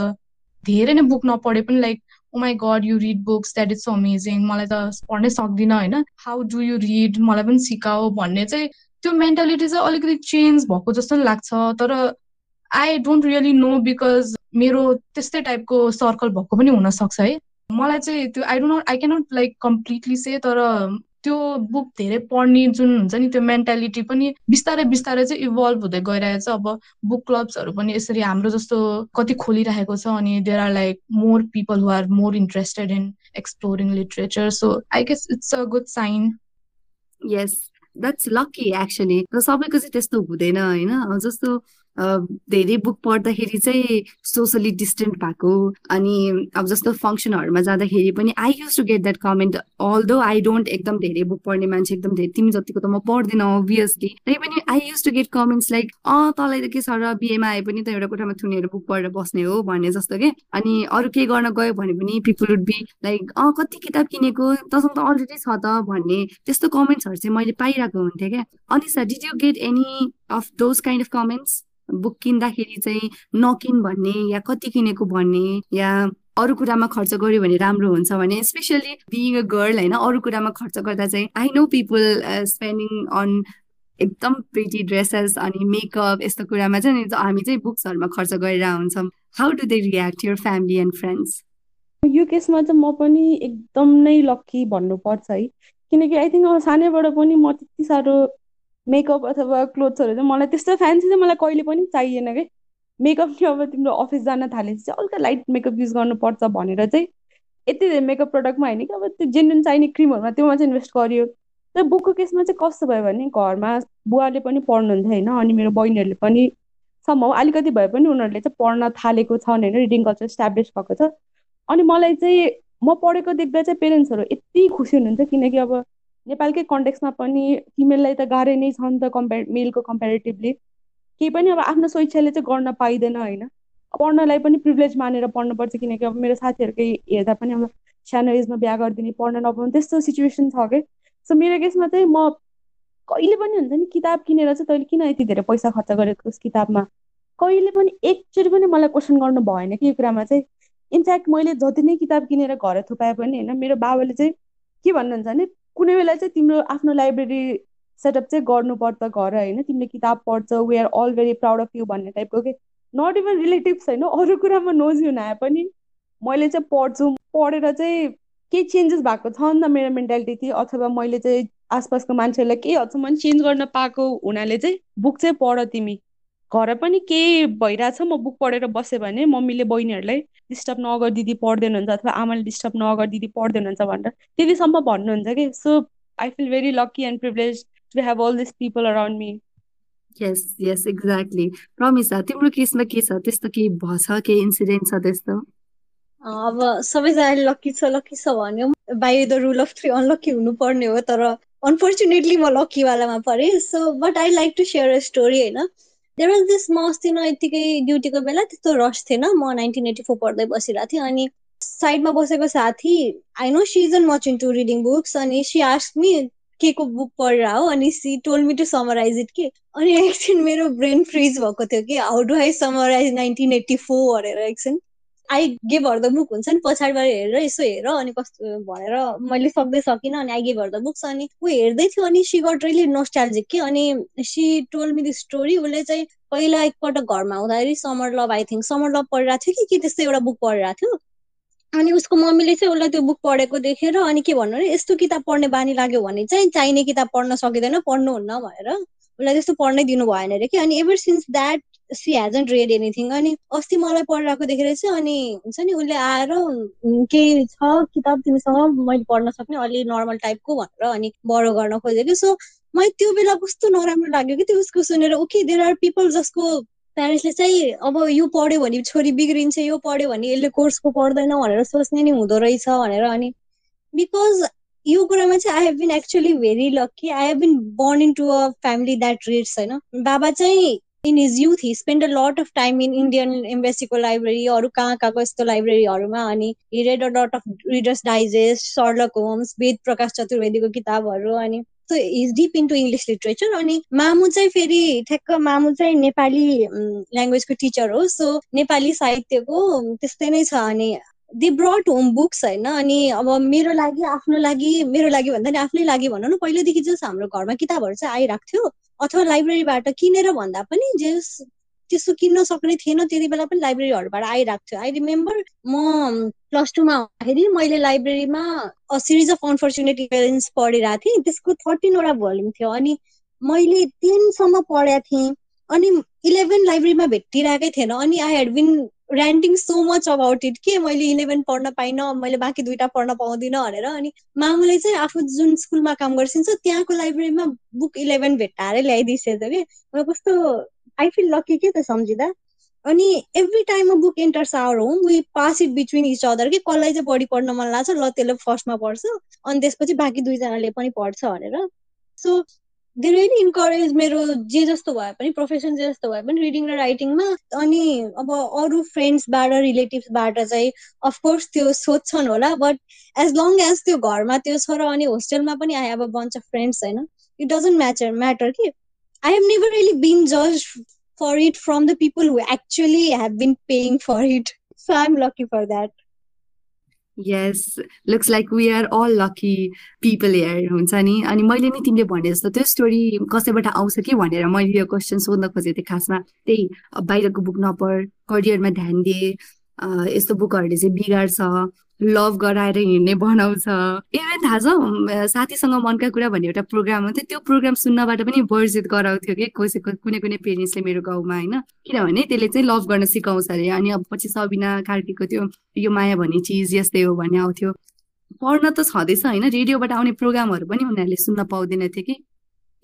धेरै नै बुक नपढे पनि like oh my god you read books that is so amazing मलाई त पढ्नै सक्दिनँ होइन? हाउ डु यु रिड मलाई पनि सिकाओ भन्ने चाहिँ त्यो मेन्टालिटी चाहिँ अलिकति चेन्ज भएको जस्तो लाग्छ। तर I don't really know because मेरो त्यस्तै टाइपको सर्कल भएको पनि हुनसक्छ है। मलाई चाहिँ त्यो I don't I cannot like completely say तर त्यो बुक धेरै पढ्ने जुन हुन्छ नि त्यो मेन्टालिटी पनि बिस्तारै बिस्तारै चाहिँ इभल्भ हुँदै गइरहेछ। अब बुक क्लब्सहरू पनि यसरी हाम्रो जस्तो कति खोलिरहेको छ अनि there are like more people who are more interested in exploring literature so I guess it's a good sign yes that's lucky actually सबैको चाहिँ त्यस्तो हुँदैन होइन? जस्तो धेरै बुक पढ्दाखेरि चाहिँ सोसली डिस्टेन्ट भएको। अनि अब जस्तो फङ्सनहरूमा जाँदाखेरि पनि I use to get that comment although I don't एकदम धेरै बुक पढ्ने मान्छे एकदम धेरै तिमी जतिको त म पढ्दिनँ अभियसली तै पनि I use to get comments like uh तँलाई त के छ र बिएमा आए पनि त एउटा कोठामा थुनेर बुक पढेर बस्ने हो भन्ने जस्तो के। अनि अरू केही गर्न गयो भने पनि पिपुल वुड बी लाइक अँ कति किताब किनेको? तँसँग त अलरेडी छ त भन्ने त्यस्तो कमेन्ट्सहरू चाहिँ मैले पाइरहेको हुन्थेँ क्या। अनि sir did you get any of those kind of comments book किन्दाखेरि चाहिँ नकिन भन्ने या कति किनेको भन्ने या अरू कुरामा खर्च गर्यो भने राम्रो हुन्छ भने स्पेसली बिइङ अ गर्ल होइन अरू कुरामा खर्च गर्दा चाहिँ I know people spending on एकदम प्रिटी ड्रेसेस अनि मेकअप यस्तो कुरामा चाहिँ हामी चाहिँ बुक्सहरूमा खर्च गरेर हुन्छौँ how do they react your family and friends यो केसमा चाहिँ म पनि एकदम नै लक्की भन्नुपर्छ है। किनकि आई थिङ्क सानैबाट पनि म त्यति साह्रो मेकअप अथवा क्लोथ्सहरू चाहिँ मलाई त्यस्तो फ्यान्सी चाहिँ मलाई कहिले पनि चाहिएन कि। मेकअप चाहिँ अब तिम्रो अफिस जान थालेपछि चाहिँ हल्का लाइट मेकअप युज गर्नुपर्छ भनेर चाहिँ यति धेरै मेकअप प्रडक्टमा होइन कि अब त्यो जेन्युन चाहिने क्रिमहरूमा त्योमा चाहिँ इन्भेस्ट गरियो। तर बुकको केसमा चाहिँ कस्तो भयो भने घरमा बुवाले पनि पढ्नुहुन्थ्यो होइन अनि मेरो बहिनीहरूले पनि सम्भव अलिकति भए पनि उनीहरूले चाहिँ पढ्न थालेको छ होइन रिडिङ कल्चर इस्टाब्लिस भएको छ। अनि मलाई चाहिँ म पढेको देख्दा चाहिँ पेरेन्ट्सहरू यति खुसी हुनुहुन्थ्यो किनकि अब नेपालकै कन्टेक्समा पनि फिमेललाई त गाह्रै नै छ नि त कम्पेयर मेलको कम्पेरिटिभली केही पनि अब आफ्नो स्वेच्छाले चाहिँ गर्न पाइँदैन होइन? पढ्नलाई पनि प्रिभिलेज मानेर पढ्नुपर्छ किनकि अब मेरो साथीहरूकै हेर्दा पनि अब सानो एजमा बिहा गरिदिने पढ्न नपाउनु त्यस्तो सिचुएसन छ कि सो मेरो केसमा चाहिँ म कहिले पनि हुन्छ नि किताब किनेर चाहिँ तैँले किन यति धेरै पैसा खर्च गरेको उस किताबमा? कहिले पनि एकचोटि पनि मलाई क्वेसन गर्नु भएन कि यो कुरामा चाहिँ। इनफ्याक्ट मैले जति नै किताब किनेर घर थुपाए पनि होइन? मेरो बाबाले चाहिँ के भन्नुहुन्छ भने कुनै बेला चाहिँ तिम्रो आफ्नो लाइब्रेरी सेटअप चाहिँ गर्नुपर्छ घर होइन? तिमीले किताब पढ्छ we are all very proud of you भन्ने टाइपको के नट इभन रिलेटिभ्स होइन? अरू कुरामा नोजियो आए पनि मैले चाहिँ पढ्छु। पढेर चाहिँ केही चेन्जेस भएको छ नि त मेरो मेन्टालिटी अथवा मैले चाहिँ आसपासको मान्छेहरूलाई केही हदसम्म चेन्ज गर्न पाएको हुनाले चाहिँ बुक चाहिँ पढ तिमी। घर पनि केही भइरहेछ। म बुक पढेर बसेँ भने मम्मीले बहिनीहरूलाई डिस्टर्ब नगर दिदी पढ्दैन हुन्छ अथवा आमाले डिस्टर्ब नगर दिदी पढ्दैन हुन्छ भनेर त्यतिसम्म भन्नुहुन्छ कि। So I feel very lucky and privilege to have all this people around me yes yes exactly Pramisha तिम्रो केसमा के छ? त्यस्तो केही भएछ? केही इन्सिडेन्ट छ त्यस्तो? अब सबैजनाले लकी छ लकी छ भन्यो। By the rule of three unlucky हुनुपर्ने हो तर अनफोर्चुनेटली म लकीवालामा परेँ। So but I like to share a story होइन? देयर वाज दिस म अस्ति न यत्तिकै ड्युटीको बेला त्यस्तो रस थिएन। म नाइन्टिन एटी फोर पढ्दै बसिरहेको थिएँ अनि साइडमा बसेको साथी I know she is much into reading books अनि सी आस्क मी के को बुक पढेर हो अनि she told me to summarize it के। अनि एकछिन मेरो ब्रेन फ्रिज भएको थियो कि how do I summarize nineteen eighty four भनेर एकछिन। I gave her the book हुन्छ नि पछाडिबाट हेरेर यसो हेर अनि कस्तो भनेर मैले सक्दै सकिनँ अनि I gave her the books अनि ऊ हेर्दै थियो अनि सी गट रियली नोस्टाल्जिक के अनि she told me the story उसले चाहिँ पहिला एकपल्ट घरमा आउँदाखेरि summer love I think summer love पढिरहेको थियो कि के त्यस्तै एउटा बुक पढिरहेको थियो। अनि उसको मम्मीले चाहिँ उसलाई त्यो बुक पढेको देखेर अनि के भन्नु अरे यस्तो किताब पढ्ने बानी लाग्यो भने चाहिँ चाहिने किताब पढ्न सकिँदैन पढ्नुहुन्न भनेर उसलाई त्यस्तो पढ्नै दिनु भएन अरे कि। अनि ever since that she hasn't read anything अनि अस्ति मलाई पढिरहेको देखेर चाहिँ अनि हुन्छ नि उसले आएर केही छ किताब तिमीसँग मैले पढ्न सक्ने अलि नर्मल टाइपको भनेर अनि बडो गर्न खोजेको सो मैले त्यो बेला कस्तो नराम्रो लाग्यो कि त्यो उसको सुनेर ओके देयर आर पिपल जसको प्यारेन्ट्सले चाहिँ अब यो पढ्यो भने छोरी बिग्रिन्छ यो पढ्यो भने यसले कोर्सको पढ्दैन भनेर सोच्ने नि हुँदो रहेछ भनेर अनि बिकज यो कुरामा चाहिँ I have been actually very lucky I have been born into a family that reads होइन। बाबा चाहिँ in his youth he spend a lot of time in Indian एम्बेसीको library अरू कहाँ कहाँको यस्तो लाइब्रेरीहरूमा अनि he read a lot of Reader's Digest Sherlock Holmes Ved Prakash चतुर्वेदीको किताबहरू अनि is deep into English literature अनि मामु चाहिँ फेरि ठ्याक्क मामु चाहिँ नेपाली ल्याङ्ग्वेजको टिचर हो सो नेपाली साहित्यको त्यस्तै नै छ अनि दे ब्रट होम बुक्स होइन अनि अब मेरो लागि आफ्नो लागि मेरो लागि भन्दा नि आफ्नै लागि भनौँ न पहिल्यैदेखि जस हाम्रो घरमा किताबहरू चाहिँ आइरहेको थियो अथवा लाइब्रेरीबाट किनेर भन्दा पनि जस त्यस्तो किन्न सक्ने थिएन त्यति बेला पनि लाइब्रेरीहरूबाट आइरहेको थियो। आई रिमेम्बर म प्लस टूमा हुँदाखेरि मैले लाइब्रेरीमा सिरिज अफ अनफर्चुनेट इभेन्ट्स पढिरहेको थिएँ। त्यसको थर्टिनवटा भोल्युम थियो अनि मैले टेनसम्म पढेको थिएँ। अनि इलेभेन लाइब्रेरीमा भेटिरहेकै थिएन। अनि I had been ranting so much about it के मैले इलेभेन पढ्न पाइनँ मैले बाँकी दुइटा पढ्न पाउँदिनँ भनेर अनि मामुले चाहिँ आफू जुन स्कुलमा काम गर्छिन्छ त्यहाँको लाइब्रेरीमा बुक इलेभेन भेट्टाएरै ल्याइदिइसकेछ कि? मलाई कस्तो आई फिल लकी के त सम्झिँदा। अनि every time book enters our home we pass it between each other कि कसलाई चाहिँ बढी पढ्न मन लाग्छ ल त्यसले फर्स्टमा पढ्छ अनि त्यसपछि बाँकी दुईजनाले पनि पढ्छ भनेर। सो दे रियली इन्करेज मेरो जे जस्तो भए पनि प्रोफेसन जे जस्तो भए पनि रिडिङ र राइटिङमा अनि अब अरू फ्रेन्ड्सबाट रिलेटिभ्सबाट चाहिँ अफकोर्स त्यो सोध्छन् होला बट एज लङ एज त्यो घरमा त्यो छ र अनि होस्टेलमा पनि I have a bunch of friends होइन इट डजन्ट म्याटर म्याटर कि I have never really been जज for it from the people who actually have been paying for it so I am lucky for that yes looks like we are all lucky people here हुन्छ नि? अनि मैले नि तिमीले भने जस्तो त्यो स्टोरी कसैबाट आउँछ कि भनेर मैले यो क्वेसन सोध्न खोजेको थिएँ खासमा। त्यही बाहिरको बुक नपढ करियरमा ध्यान दिए यस्तो बुकहरूले चाहिँ बिगार्छ। लभ गराएर हिँड्ने बनाउँछ। इभेन थाहा छ साथीसँग मनका कुरा भन्ने एउटा प्रोग्राम हुन्थ्यो। त्यो प्रोग्राम सुन्नबाट पनि वर्जित गराउँथ्यो कि कसैको कुनै कुनै पेरेन्ट्सले मेरो गाउँमा होइन? किनभने त्यसले चाहिँ लभ गर्न सिकाउँछ अरे। अनि अब पछि सबिना कार्कीको त्यो यो माया भन्ने चिज यस्तै हो भन्ने आउँथ्यो। पढ्न त छँदैछ होइन? रेडियोबाट आउने प्रोग्रामहरू पनि उनीहरूले सुन्न पाउँदैन थियो कि।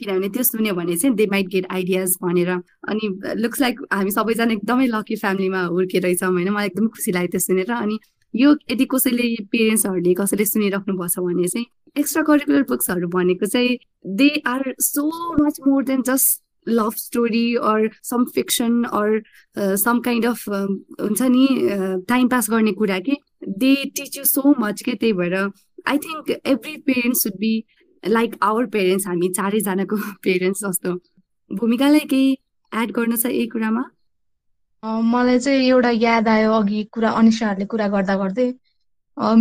किनभने त्यो सुन्यो भने चाहिँ दे माइट गेट आइडियाज भनेर। अनि लुक्स लाइक हामी सबैजना एकदमै लकी फ्यामिलीमा हुर्केरहेछौँ होइन? मलाई एकदमै खुसी लाग्यो त्यो सुनेर। अनि यो यदि कसैले पेरेन्ट्सहरूले कसैले सुनिराख्नु भएको छ भने चाहिँ एक्स्ट्रा करिकुलर बुक्सहरू भनेको चाहिँ they are so much more than just love story or some fiction or some kind of हुन्छ नि टाइम पास गर्ने कुरा कि? They teach you so much के? त्यही भएर I think every parents should be like our parents हामी चारैजनाको parents जस्तो। भूमिकालाई केही एड गर्नु छ यही कुरामा? मलाई चाहिँ एउटा याद आयो अघि कुरा अनिसाहरूले कुरा गर्दा गर्दै।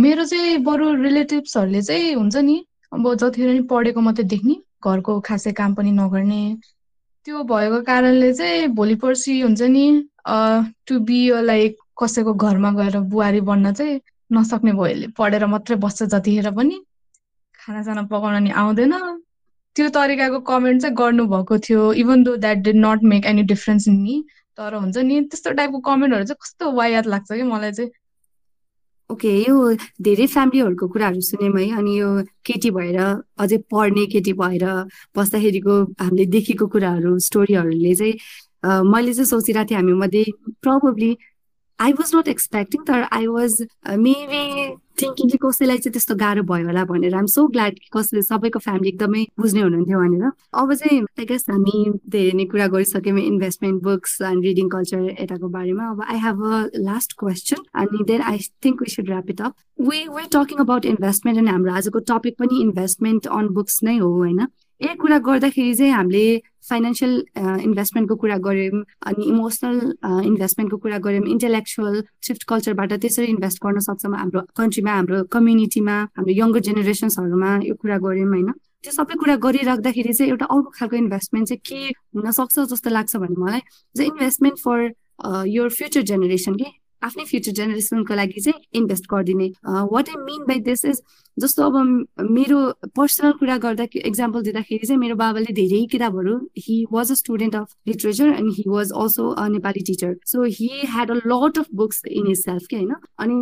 मेरो चाहिँ बरु रिलेटिभ्सहरूले चाहिँ हुन्छ नि अब जतिखेर नि पढेको मात्रै देख्ने घरको खासै काम पनि नगर्ने। त्यो भएको कारणले चाहिँ भोलि पर्सि हुन्छ नि टु बी लाइक कसैको घरमा गएर बुहारी बन्न चाहिँ नसक्ने भयो पढेर मात्रै बस्छ जतिखेर पनि। खानासाना पकाउन नि आउँदैन। त्यो तरिकाको कमेन्ट चाहिँ गर्नुभएको थियो even though that did not make any difference in me तर हुन्छ नि त्यस्तो टाइपको कमेन्टहरू चाहिँ कस्तो वायात लाग्छ कि मलाई चाहिँ? ओके यो धेरै फ्यामिलीहरूको कुराहरू सुन्यौँ है अनि यो केटी भएर अझै पढ्ने केटी भएर बस्दाखेरिको हामीले देखेको कुराहरू स्टोरीहरूले चाहिँ मैले चाहिँ सोचिरहेको थिएँ हामी मध्ये probably I was not expecting तर आई वाज मेबी थिङ्किङ कि कसैलाई चाहिँ त्यस्तो गाह्रो भयो होला भनेर. आम सो ग्ल्याड कि कसैले सबैको फ्यामिली एकदमै बुझ्ने हुनुहुन्थ्यो भनेर. अब चाहिँ आई गेस हामी धेरै नै कुरा गरिसक्यौँ investment books and reading culture यताको बारेमा. अब I have a last question अनि then I think we should wrap it up we were talking about investment अनि हाम्रो आजको टपिक पनि इन्भेस्टमेन्ट अन बुक्स नै हो होइन? यही कुरा गर्दाखेरि चाहिँ हामीले फाइनेन्सियल इन्भेस्टमेन्टको कुरा गऱ्यौँ अनि इमोसनल इन्भेस्टमेन्टको कुरा गऱ्यौँ इन्टेलेक्चुअल सिफ्ट कल्चरबाट त्यसरी इन्भेस्ट गर्न सक्छौँ हाम्रो कन्ट्रीमा हाम्रो कम्युनिटीमा हाम्रो यङ्गर जेनेरेसन्सहरूमा यो कुरा गऱ्यौँ होइन त्यो सबै कुरा गरिराख्दाखेरि चाहिँ एउटा अर्को खालको इन्भेस्टमेन्ट चाहिँ के हुनसक्छ जस्तो लाग्छ भने मलाई इन्भेस्टमेन्ट फर यो फ्युचर जेनेरेसन के आफ्नै फ्युचर जेनेरेसनको लागि चाहिँ इन्भेस्ट गरिदिने। What I mean by this is जस्तो अब मेरो पर्सनल कुरा गर्दा इक्जाम्पल दिँदाखेरि चाहिँ मेरो बाबाले धेरै किताबहरू he was a student of literature and he was also a Nepali teacher so he had a lot of books in his shelf के होइन? अनि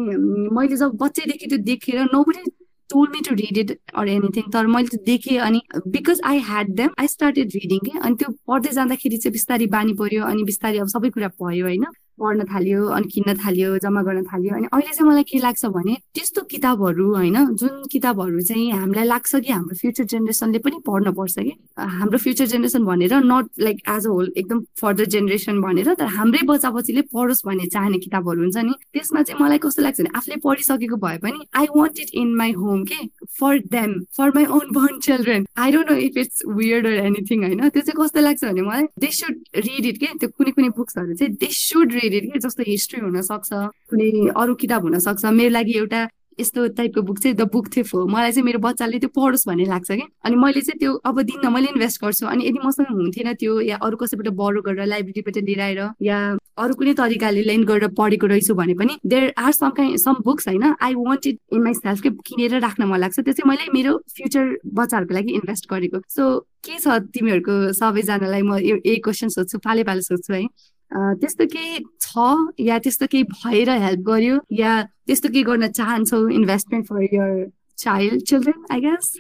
मैले जब बच्चैदेखि त्यो देखेर nobody told me to read it or anything तर मैले त्यो देखेँ अनि because I had them I started reading के अनि त्यो पढ्दै जाँदाखेरि चाहिँ बिस्तारै बानी पर्यो अनि बिस्तारै अब सबै कुरा भयो होइन? पढ्न थाल्यो अनि किन्न थाल्यो जम्मा गर्न थाल्यो अनि अहिले चाहिँ मलाई के लाग्छ भने त्यस्तो किताबहरू होइन जुन किताबहरू चाहिँ हामीलाई लाग्छ कि हाम्रो फ्युचर जेनेरेसनले पनि पढ्न पर्छ कि हाम्रो फ्युचर जेनेरेसन भनेर not like as a whole एकदम फर्दर जेनेरेसन भनेर तर हाम्रै बच्चा बच्चीले पढोस् भन्ने चाहने किताबहरू हुन्छ नि त्यसमा चाहिँ मलाई कस्तो लाग्छ भने आफूले पढिसकेको भए पनि I want it in my home के? For them for my own born children I don't know if it's weird or anything होइन? त्यो चाहिँ कस्तो लाग्छ भने मलाई दे सुड रिड इट के? त्यो कुनै कुनै बुक्सहरू चाहिँ दे सुड इट के जस्तो हिस्ट्री हुनसक्छ कुनै अरू किताब हुनसक्छ मेरो लागि एउटा यस्तो टाइपको बुक चाहिँ द बुक थिफ हो। मलाई चाहिँ मेरो बच्चाले त्यो पढोस् भन्ने लाग्छ कि अनि मैले चाहिँ त्यो अब दिन्न मैले इन्भेस्ट गर्छु। अनि यदि मसँग हुन्थेन त्यो या अरू कसैबाट बरो गरेर लाइब्रेरीबाट लिएर आएर या अरू कुनै तरिकाले लेन गरेर पढेको रहेछु भने पनि there are some kind some books होइन। I want it in my shelf किनेर राख्न मन लाग्छ। त्यो चाहिँ मैले मेरो फ्युचर बच्चाहरूको लागि इन्भेस्ट गरेको। सो के छ तिमीहरूको सबैजनालाई म यही क्वेसन सोध्छु पाले पाले सोध्छु है। त्यस्तो केही छ या त्यस्तो केही भएर हेल्प गर्यो या त्यस्तो केही गर्न चाहन्छौ investment for your child children I guess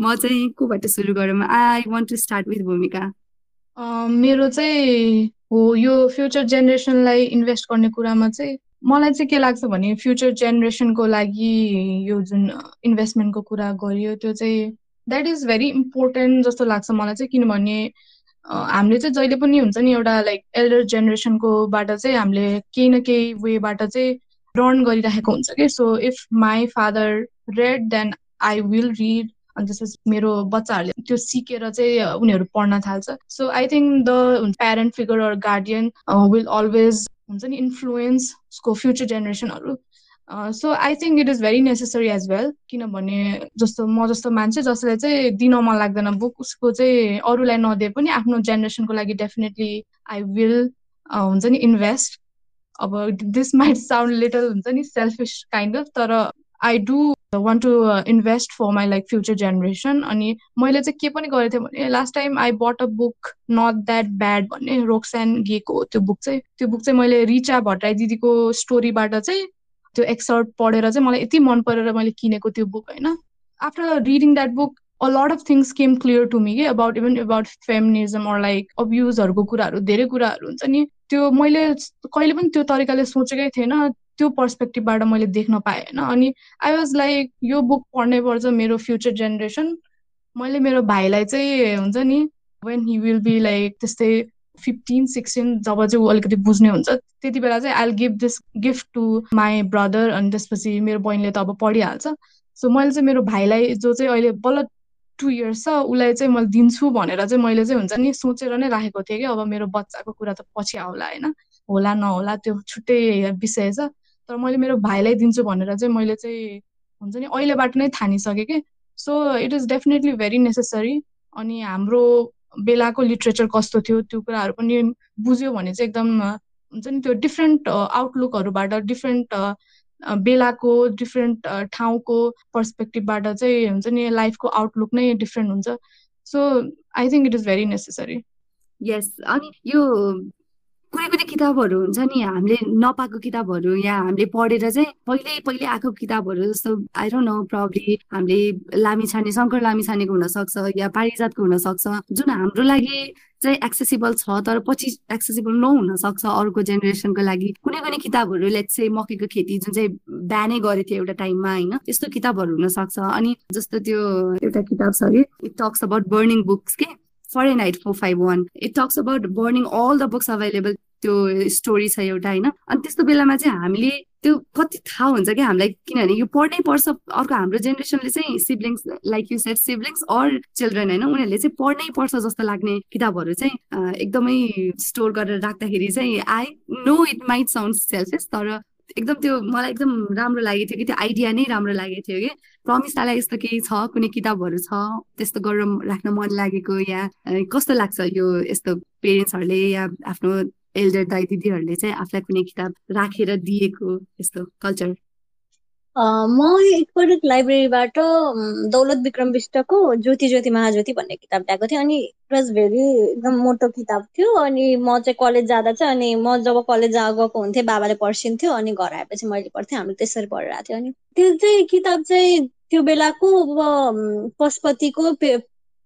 म चाहिँ कोबाट सुरु गरौँ? I want to start with Bhumika. मेरो चाहिँ हो यो फ्युचर जेनेरेसनलाई इन्भेस्ट गर्ने कुरामा चाहिँ मलाई चाहिँ के लाग्छ भने फ्युचर जेनेरेसनको लागि यो जुन इन्भेस्टमेन्टको कुरा गरियो त्यो चाहिँ द्याट इज भेरी इम्पोर्टेन्ट जस्तो लाग्छ मलाई चाहिँ किनभने हामीले चाहिँ जहिले पनि हुन्छ नि एउटा लाइक एल्डर जेनेरेसनकोबाट चाहिँ हामीले केही न केही वेबाट चाहिँ लर्न गरिराखेको हुन्छ कि? So if my father read then I will read अनि त्यसपछि मेरो बच्चाहरूले त्यो सिकेर चाहिँ उनीहरू पढ्न थाल्छ। So I think the parent figure or guardian will always हुन्छ नि इन्फ्लुएन्स उसको future जेनेरेसनहरू so I think it is very necessary as well किनभने जस्तो म जस्तो मान्छे जसलाई चाहिँ दिन मन लाग्दैन बुक उसको चाहिँ अरूलाई नदिए पनि आफ्नो जेनेरेसनको लागि डेफिनेटली आई विल हुन्छ नि इन्भेस्ट अब दिस माइट साउन्ड लिटल हुन्छ नि सेल्फिस काइन्ड अफ तर I do want to invest for my like future generation अनि मैले चाहिँ के पनि गरेको थिएँ भने last time I bought a book not that bad भन्ने रोक्सान गेको त्यो बुक चाहिँ त्यो बुक चाहिँ मैले रिचा भट्टराई दिदीको स्टोरीबाट चाहिँ त्यो एक्सर्ट पढेर चाहिँ मलाई यति मन परेर मैले किनेको त्यो बुक होइन? After reading that book a lot of things came clear to me के about even about feminism or like अब्युजहरूको कुराहरू धेरै कुराहरू हुन्छ नि। त्यो मैले कहिले पनि त्यो तरिकाले सोचेकै थिएन त्यो पर्सपेक्टिभबाट मैले देख्न पाएँ होइन? अनि आई वाज लाइक यो बुक पढ्नै पर्छ मेरो फ्युचर जेनेरेसन मैले मेरो भाइलाई चाहिँ हुन्छ नि when he will be like त्यस्तै फिफ्टिन सिक्सटिन जब चाहिँ ऊ अलिकति बुझ्ने हुन्छ त्यति बेला चाहिँ I give this gift to my brother अनि त्यसपछि मेरो बहिनीले त अब पढिहाल्छ। सो मैले चाहिँ मेरो भाइलाई जो चाहिँ अहिले बल्ल टु इयर्स छ उसलाई चाहिँ मैले दिन्छु भनेर चाहिँ मैले चाहिँ हुन्छ नि सोचेर नै राखेको थिएँ कि अब मेरो बच्चाको कुरा त पछि आउला होइन? होला नहोला त्यो छुट्टै विषय छ। तर मैले मेरो भाइलाई दिन्छु भनेर चाहिँ मैले चाहिँ हुन्छ नि अहिलेबाट नै ठानिसकेँ कि। So it is definitely very necessary अनि हाम्रो बेलाको लिट्रेचर कस्तो थियो त्यो कुराहरू पनि बुझ्यो भने चाहिँ एकदम हुन्छ नि त्यो डिफ्रेन्ट आउटलुकहरूबाट डिफ्रेन्ट बेलाको डिफ्रेन्ट ठाउँको पर्सपेक्टिभबाट चाहिँ हुन्छ नि लाइफको आउटलुक नै डिफ्रेन्ट हुन्छ। So I think it is very necessary yes अनि यो कुनै कुनै किताबहरू हुन्छ नि हामीले नपाएको किताबहरू या हामीले पढेर चाहिँ पहिले पहिले आएको किताबहरू जस्तो आइरहन न प्रब्ली हामीले लामी छाने शङ्कर लामी छानेको हुनसक्छ या पारिजातको हुनसक्छ जुन हाम्रो लागि चाहिँ एक्सेसिबल छ तर पछि एक्सेसिबल नहुन सक्छ अर्को जेनेरेसनको लागि। कुनै कुनै किताबहरू लेट्स चाहिँ मकैको खेती जुन चाहिँ ब्यानै गरेको थियो एउटा टाइममा होइन त्यस्तो किताबहरू हुनसक्छ। अनि जस्तो त्यो एउटा किताब छ कि it talks about burning books के? Fahrenheit four five one it talks about burning all the books available त्यो स्टोरी छ एउटा होइन? अनि त्यस्तो बेलामा चाहिँ हामीले त्यो कति थाहा हुन्छ कि हामीलाई? किनभने यो पढ्नै पर्छ। अर्को हाम्रो जेनेरेसनले चाहिँ siblings like you said siblings or children होइन? उनीहरूले चाहिँ पढ्नै पर्छ जस्तो लाग्ने किताबहरू चाहिँ एकदमै स्टोर गरेर राख्दाखेरि चाहिँ I know it might sound selfish तर एकदम त्यो मलाई एकदम राम्रो लागेको थियो कि त्यो आइडिया नै राम्रो लागेको थियो कि। प्रमिसालाई यस्तो केही छ कुनै किताबहरू छ त्यस्तो गरेर राख्न मन लागेको या कस्तो लाग्छ यो यस्तो पेरेन्ट्सहरूले या आफ्नो एल्डर दाइ दिदीहरूले चाहिँ आफूलाई कुनै किताब राखेर दिएको यस्तो कल्चर? म एकपटक लाइब्रेरीबाट दौलत विक्रम विष्टको ज्योति ज्योति महाज्योति भन्ने किताब ल्याएको थिएँ। अनि इट वाज भेरी एकदम मोटो किताब थियो। अनि म चाहिँ कलेज जाँदा चाहिँ अनि म जब कलेज गएको हुन्थेँ बाबाले पर्सिन्थ्यो। अनि घर आएपछि मैले पढ्थेँ। हामीले त्यसरी पढिरहेको थियो। अनि त्यो चाहिँ किताब चाहिँ त्यो बेलाको अब पशुपतिको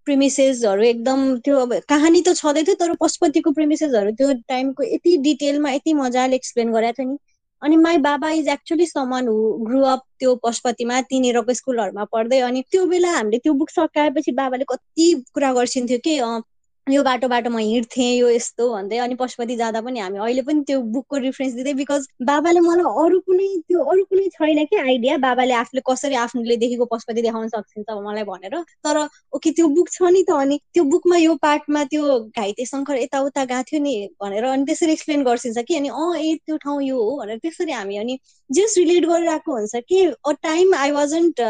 प्रिमिसेसहरू एकदम त्यो अब कहानी त छँदै थियो तर पशुपतिको प्रिमिसेसहरू त्यो टाइमको यति डिटेलमा यति मजाले एक्सप्लेन गरेको थियो नि। अनि माई बाबा is actually someone who grew up त्यो पशुपतिमा तिनीहरूको स्कुलहरूमा पढ्दै अनि त्यो बेला हामीले त्यो बुक सकाएपछि बाबाले कति कुरा गर्छिन्थ्यो कि यो बाटोबाट म हिँड्थेँ यो यस्तो भन्दै अनि पशुपति जाँदा पनि हामी अहिले पनि त्यो बुकको रिफरेन्स दिँदै बिकज बाबाले मलाई अरू कुनै त्यो अरू कुनै छैन कि आइडिया बाबाले आफूले कसरी आफ्नोले देखेको पशुपति देखाउन सक्छ मलाई भनेर। तर ओके त्यो बुक छ नि त अनि त्यो बुकमा यो पार्टमा त्यो घाइते शङ्कर यताउता गएको थियो नि भनेर अनि त्यसरी एक्सप्लेन गर्छिन्छ कि अनि अँ ए त्यो ठाउँ यो हो भनेर त्यसरी हामी अनि जस्ट रिलेट गरिरहेको हुन्छ कि a time I wasn't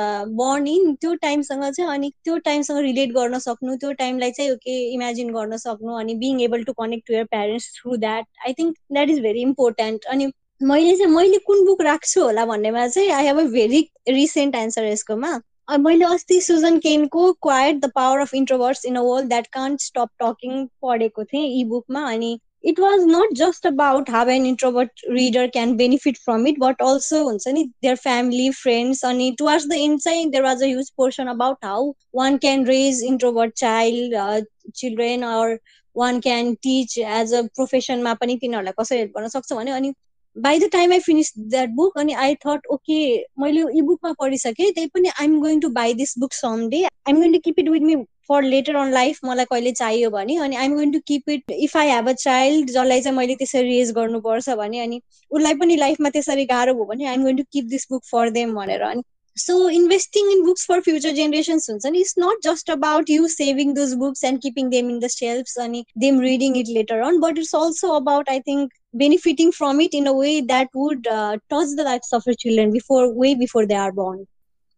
born in त्यो टाइमसँग चाहिँ अनि त्यो टाइमसँग रिलेट गर्न सक्नु त्यो टाइमलाई चाहिँ ओके इमेजिन गर्न सक्नु अनि being able to connect to your parents through that I think that is very important अनि मैले चाहिँ मैले कुन बुक राख्छु होला भन्नेमा चाहिँ I have a very recent answer यसकोमा। मैले अस्ति Susan केनको quiet the power of introverts in a world that can't stop talking पढेको थिएँ इ बुकमा अनि it was not just about how an introvert reader can benefit from it but also their family friends and towards the inside there was a huge portion about how one can raise introvert child uh, children or one can teach as a profession मा पनि तिनीहरूलाई कसरी help गर्न सक्छ भने अनि by the time I finish that book अनि I thought okay मैले इ बुकमा पढिसकेँ त्यही पनि I'm going to buy this book some day I'm going to keep it with me for later on life मलाई कहिले चाहियो भने अनि I'm going to keep it if I have a child जसलाई चाहिँ मैले त्यसरी रेज गर्नुपर्छ भने अनि उसलाई पनि लाइफमा त्यसरी गाह्रो भयो भने I'm going to keep this book for them भनेर अनि so investing in books for future generations हुन्छ नि it's not just about you saving those books and keeping them in the shelves अनि them reading it later on but it's also about I think benefiting from it in a way that would uh, touch the lives of your children before way before they are born.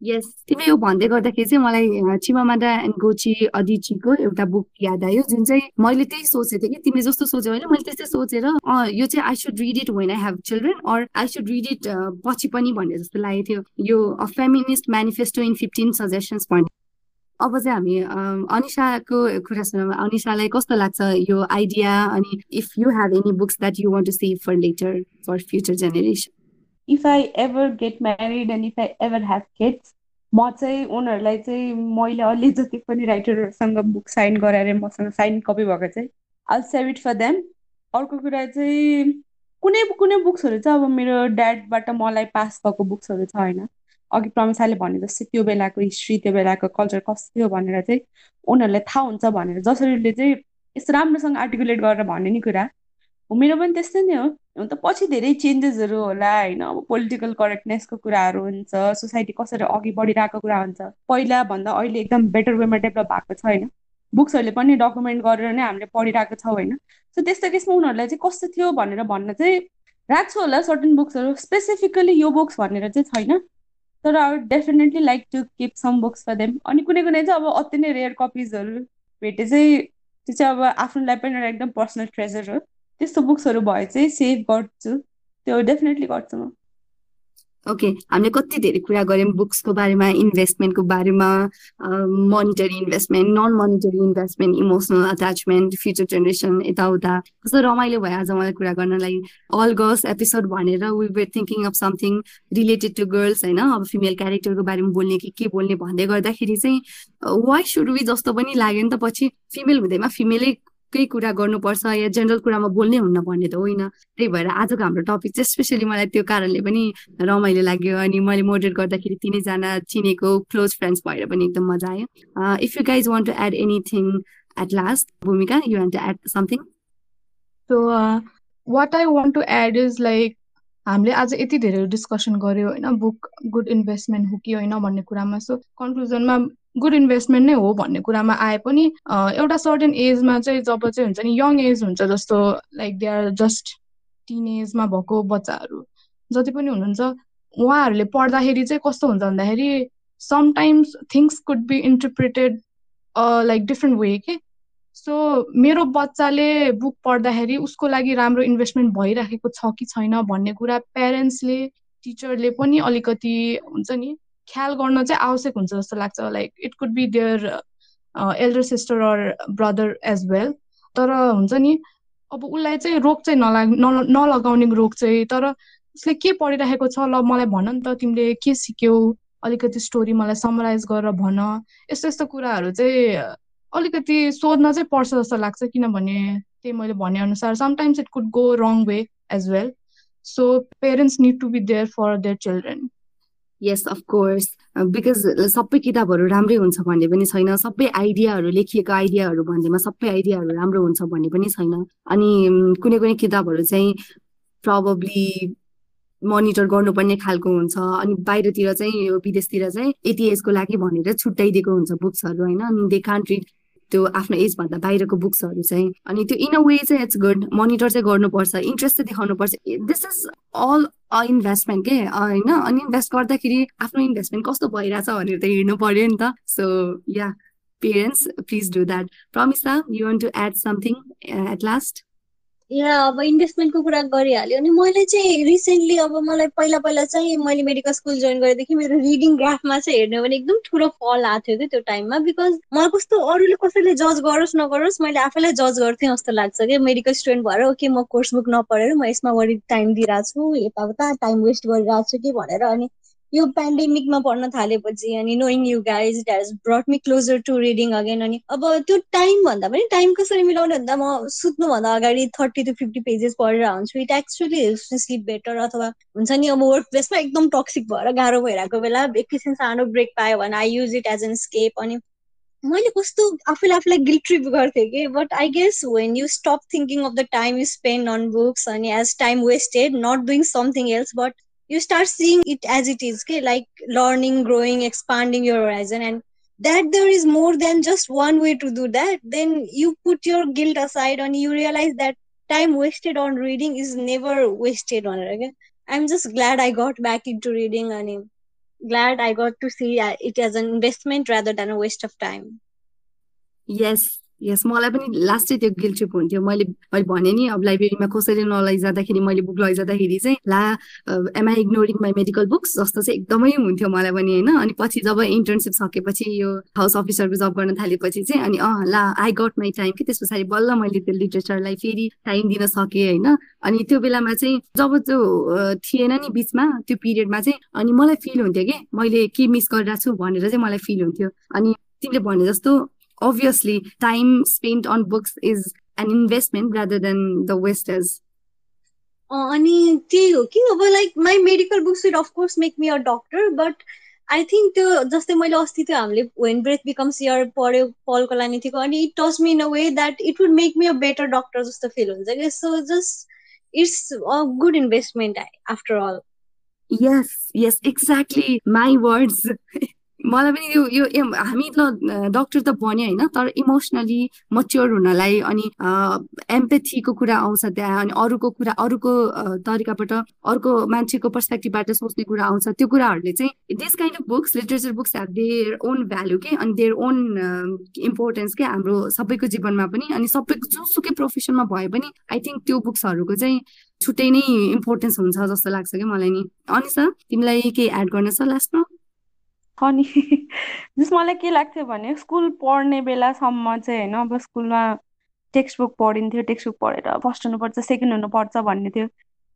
Yes तिमी यो भन्दै गर्दाखेरि चाहिँ मलाई चिमामादा and गोची अदिचीको एउटा book याद आयो जुन चाहिँ मैले त्यही सोचेको थिएँ कि तिमीले जस्तो सोच्यो होइन मैले त्यस्तै सोचेर यो चाहिँ I should read it when I have children or I should read it पछि पनि भन्ने जस्तो लागेको थियो। यो feminist manifesto in fifteen suggestions भन्ने। अब चाहिँ हामी अनिसाको कुरा सुनौँ अनिसालाई कस्तो लाग्छ यो आइडिया अनि if you have any books that you want to save for later for future generation if I ever get married and if I ever have kids म चाहिँ उनीहरूलाई चाहिँ मैले अलि जति पनि राइटरहरूसँग बुक साइन गराएर मसँग साइन कपी भएको चाहिँ I save it for them अर्को कुरा चाहिँ कुनै कुनै बुक्सहरू चाहिँ अब मेरो ड्याडबाट मलाई पास भएको बुक्सहरू छ होइन। अघि प्रमिसाले भने जस्तै त्यो बेलाको हिस्ट्री त्यो बेलाको कल्चर कस्तो थियो भनेर चाहिँ उनीहरूलाई थाहा हुन्छ भनेर। जसरीले चाहिँ यस्तो राम्रोसँग आर्टिकुलेट गरेर भन्ने नि कुरा। मेरो पनि त्यस्तै नै हो। त पछि धेरै चेन्जेसहरू होला होइन? अब पोलिटिकल करेक्टनेसको कुराहरू हुन्छ सोसाइटी कसरी अघि बढिरहेको कुरा हुन्छ। पहिला भन्दा अहिले एकदम बेटर वेमा डेभलप भएको छ होइन? बुक्सहरूले पनि डकुमेन्ट गरेर नै हामीले पढिरहेको छौँ होइन? सो त्यस्तो केसमा उनीहरूलाई चाहिँ कस्तो थियो भनेर भन्न चाहिँ राख्छु होला सर्टन बुक्सहरू स्पेसिफिकली यो बुक्स भनेर चाहिँ छैन। तर I definitely like to keep some books for them अनि कुनै कुनै चाहिँ अब अति नै रेयर कपिजहरू भेटे चाहिँ त्यो चाहिँ अब आफ्नो लागि पनि एउटा एकदम पर्सनल ट्रेजर हो। त्यस्तो बुक्सहरू भए चाहिँ सेभ गर्छु त्यो डेफिनेटली गर्छु म ओके हामीले कति धेरै कुरा गऱ्यौँ बुक्सको बारेमा इन्भेस्टमेन्टको बारेमा monetary investment non monetary investment emotional attachment future generation यताउता। कस्तो रमाइलो भयो आज मलाई कुरा गर्नलाई अल गर्ल्स एपिसोड भनेर we were thinking of something related to girls होइन? अब फिमेल क्यारेक्टरको बारेमा बोल्ने कि के बोल्ने भन्दै गर्दाखेरि चाहिँ वाइ सुड वी जस्तो पनि लाग्यो नि त पछि। फिमेल हुँदैमा फिमेलै केही कुरा गर्नुपर्छ या जेनरल कुरामा बोल्नै हुन्न भन्ने त होइन। त्यही भएर आजको हाम्रो टपिक चाहिँ स्पेसली मलाई त्यो कारणले पनि रमाइलो लाग्यो अनि मैले मोडरेट गर्दाखेरि तिनैजना चिनेको क्लोज फ्रेन्ड्स भएर पनि एकदम मजा आयो। If you guys want to add anything at last Bhumika you want to add something so what I want to add is like हामीले आज यति धेरै डिस्कसन गर्यो होइन बुक गुड इन्भेस्टमेन्ट हो कि होइन भन्ने कुरामा। सो कन्क्लुजनमा गुड इन्भेस्टमेन्ट नै हो भन्ने कुरामा आए पनि एउटा सर्टेन एजमा चाहिँ जब चाहिँ हुन्छ नि यङ एज हुन्छ जस्तो like they are just teen एजमा भएको बच्चाहरू जति पनि हुनुहुन्छ उहाँहरूले पढ्दाखेरि चाहिँ कस्तो हुन्छ भन्दाखेरि sometimes things could be interpreted like different way के सो मेरो बच्चाले बुक पढ्दाखेरि उसको लागि राम्रो इन्भेस्टमेन्ट भइराखेको छ कि छैन भन्ने कुरा प्यारेन्ट्सले टिचरले पनि अलिकति हुन्छ नि ख्याल गर्न चाहिँ आवश्यक हुन्छ जस्तो लाग्छ। Like it could be their elder sister or brother as well तर हुन्छ नि अब उसलाई चाहिँ रोग चाहिँ नलाग नलगाउने रोग चाहिँ तर उसले के पढिरहेको छ ल मलाई भन नि त तिमीले के सिक्यौ? अलिकति स्टोरी मलाई समराइज गरेर भन। यस्तो यस्तो कुराहरू चाहिँ अलिकति सोध्न चाहिँ पर्छ जस्तो लाग्छ किनभने त्यही मैले भनेअनुसार sometimes it could go wrong way as well so parents need to be there for their children Of course. Because सबै किताबहरू राम्रै हुन्छ भन्ने पनि छैन। सबै आइडियाहरू लेखिएको आइडियाहरू भन्दैमा सबै आइडियाहरू राम्रो हुन्छ भन्ने पनि छैन। अनि कुनै कुनै किताबहरू चाहिँ प्रब्ली मोनिटर गर्नुपर्ने खालको हुन्छ। अनि बाहिरतिर चाहिँ यो विदेशतिर चाहिँ यति एजको लागि भनेर छुट्याइदिएको हुन्छ बुक्सहरू होइन? अनि दे कान्ट रिड त्यो आफ्नो एजभन्दा बाहिरको बुक्सहरू चाहिँ। अनि त्यो इन अ वे चाहिँ इट्स गुड मोनिटर चाहिँ गर्नुपर्छ। इन्ट्रेस्ट चाहिँ देखाउनुपर्छ। This is all a investment के? होइन? अनि इन्भेस्ट गर्दाखेरि आफ्नो इन्भेस्टमेन्ट कस्तो भइरहेछ भनेर त हेर्नु पर्यो नि त। So yeah parents please do that Pramisha you want to add something at last yeah अब इन्भेस्टमेन्टको कुरा गरिहाल्यो अनि मैले चाहिँ रिसेन्टली अब मलाई पहिला पहिला चाहिँ मैले मेडिकल स्कुल जोइन गरेदेखि मेरो रिडिङ ग्राफमा चाहिँ हेर्ने भने एकदम ठुलो फल आएको थियो कि त्यो टाइममा बिकज मलाई कस्तो अरूले कसैले जज गरोस् नगरोस् मैले आफैलाई जज गर्थेँ जस्तो लाग्छ कि मेडिकल स्टुडेन्ट भएर ओके म कोर्स बुक नपढेर म यसमा बढी टाइम दिइरहेको छु यताउता टाइम वेस्ट गरिरहेको छु कि भनेर अनि यो पेन्डेमिकमा पढ्न थालेपछि अनि knowing you guys it has brought me closer to reading again अनि अब त्यो टाइम भन्दा पनि टाइम कसरी मिलाउने भन्दा म सुत्नुभन्दा अगाडि थर्टी टु फिफ्टी पेजेस पढेर हुन्छु it actually helps to sleep better अथवा हुन्छ नि अब वर्क प्लेसमा एकदम टक्सिक भएर गाह्रो भइरहेको बेला एकैछिन सानो ब्रेक पायो भने I use it as an escape अनि मैले कस्तो आफूले आफूलाई गिल्ट ट्रिप गर्थेँ कि? But I guess when you stop thinking of the time you spend on books अनि as time wasted not doing something else but you start seeing it as it is okay? Like learning growing expanding your horizon. And that there is more than just one way to do that then you put your guilt aside and you realize that time wasted on reading is never wasted on it okay? I'm just glad i got back into reading and I'm glad i got to see uh, it as an investment rather than a waste of time. Yes yes मलाई पनि last चाहिँ त्यो guilt trip हुन्थ्यो मैले मैले भने नि अब लाइब्रेरीमा कसैले नलैजाँदाखेरि मैले बुक लैजाँदाखेरि चाहिँ ला am I ignoring my medical books जस्तो चाहिँ एकदमै हुन्थ्यो मलाई पनि होइन? अनि पछि जब इन्टर्नसिप सकेपछि यो हाउस अफिसरको जब गर्न थालेपछि चाहिँ अनि अँ ला आई गट माई टाइम कि त्यस पछाडि बल्ल मैले त्यो लिटरेचरलाई फेरि टाइम दिन सकेँ होइन? अनि त्यो बेलामा चाहिँ जब त्यो थिएन नि बिचमा त्यो पिरियडमा चाहिँ अनि मलाई फिल हुन्थ्यो कि? मैले के मिस गरिरहेको छु भनेर चाहिँ मलाई फिल हुन्थ्यो। अनि तिमीले भने जस्तो obviously time spent on books is an investment rather than the wastage अनि त्यही हो कि अब like my medical books will of course make me a doctor but I think त्यो जस्तै मैले अस्ति त्यो हामीले वेन ब्रेथ बिकम्स यर पढ्यो पलको लाने थियो अनि it touch me in a way that it would make me a better doctor जस्तो फिल हुन्छ कि so just it's a good investment after all yes yes exactly my words मलाई पनि यो यो हामी त डक्टर त बन्यो होइन तर इमोसनली मच्योर हुनलाई अनि एम्पेथीको कुरा आउँछ त्यहाँ अनि अरूको कुरा अरूको तरिकाबाट अर्को मान्छेको पर्सपेक्टिभबाट सोच्ने कुरा आउँछ। त्यो कुराहरूले चाहिँ this kind of books literature books have their own value के? अनि देयर ओन इम्पोर्टेन्स के? हाम्रो सबैको जीवनमा पनि अनि सबैको जुनसुकै प्रोफेसनमा भए पनि आई थिङ्क त्यो बुक्सहरूको चाहिँ छुट्टै नै इम्पोर्टेन्स हुन्छ जस्तो लाग्छ कि मलाई नि। अनि सर तिमीलाई केही एड गर्न छ लास्टमा अनि जस मलाई के लाग्थ्यो भने स्कुल पढ्ने बेलासम्म चाहिँ होइन अब स्कुलमा टेक्स्ट बुक पढिन्थ्यो टेक्स्ट बुक पढेर फर्स्ट हुनुपर्छ सेकेन्ड हुनुपर्छ भन्ने थियो।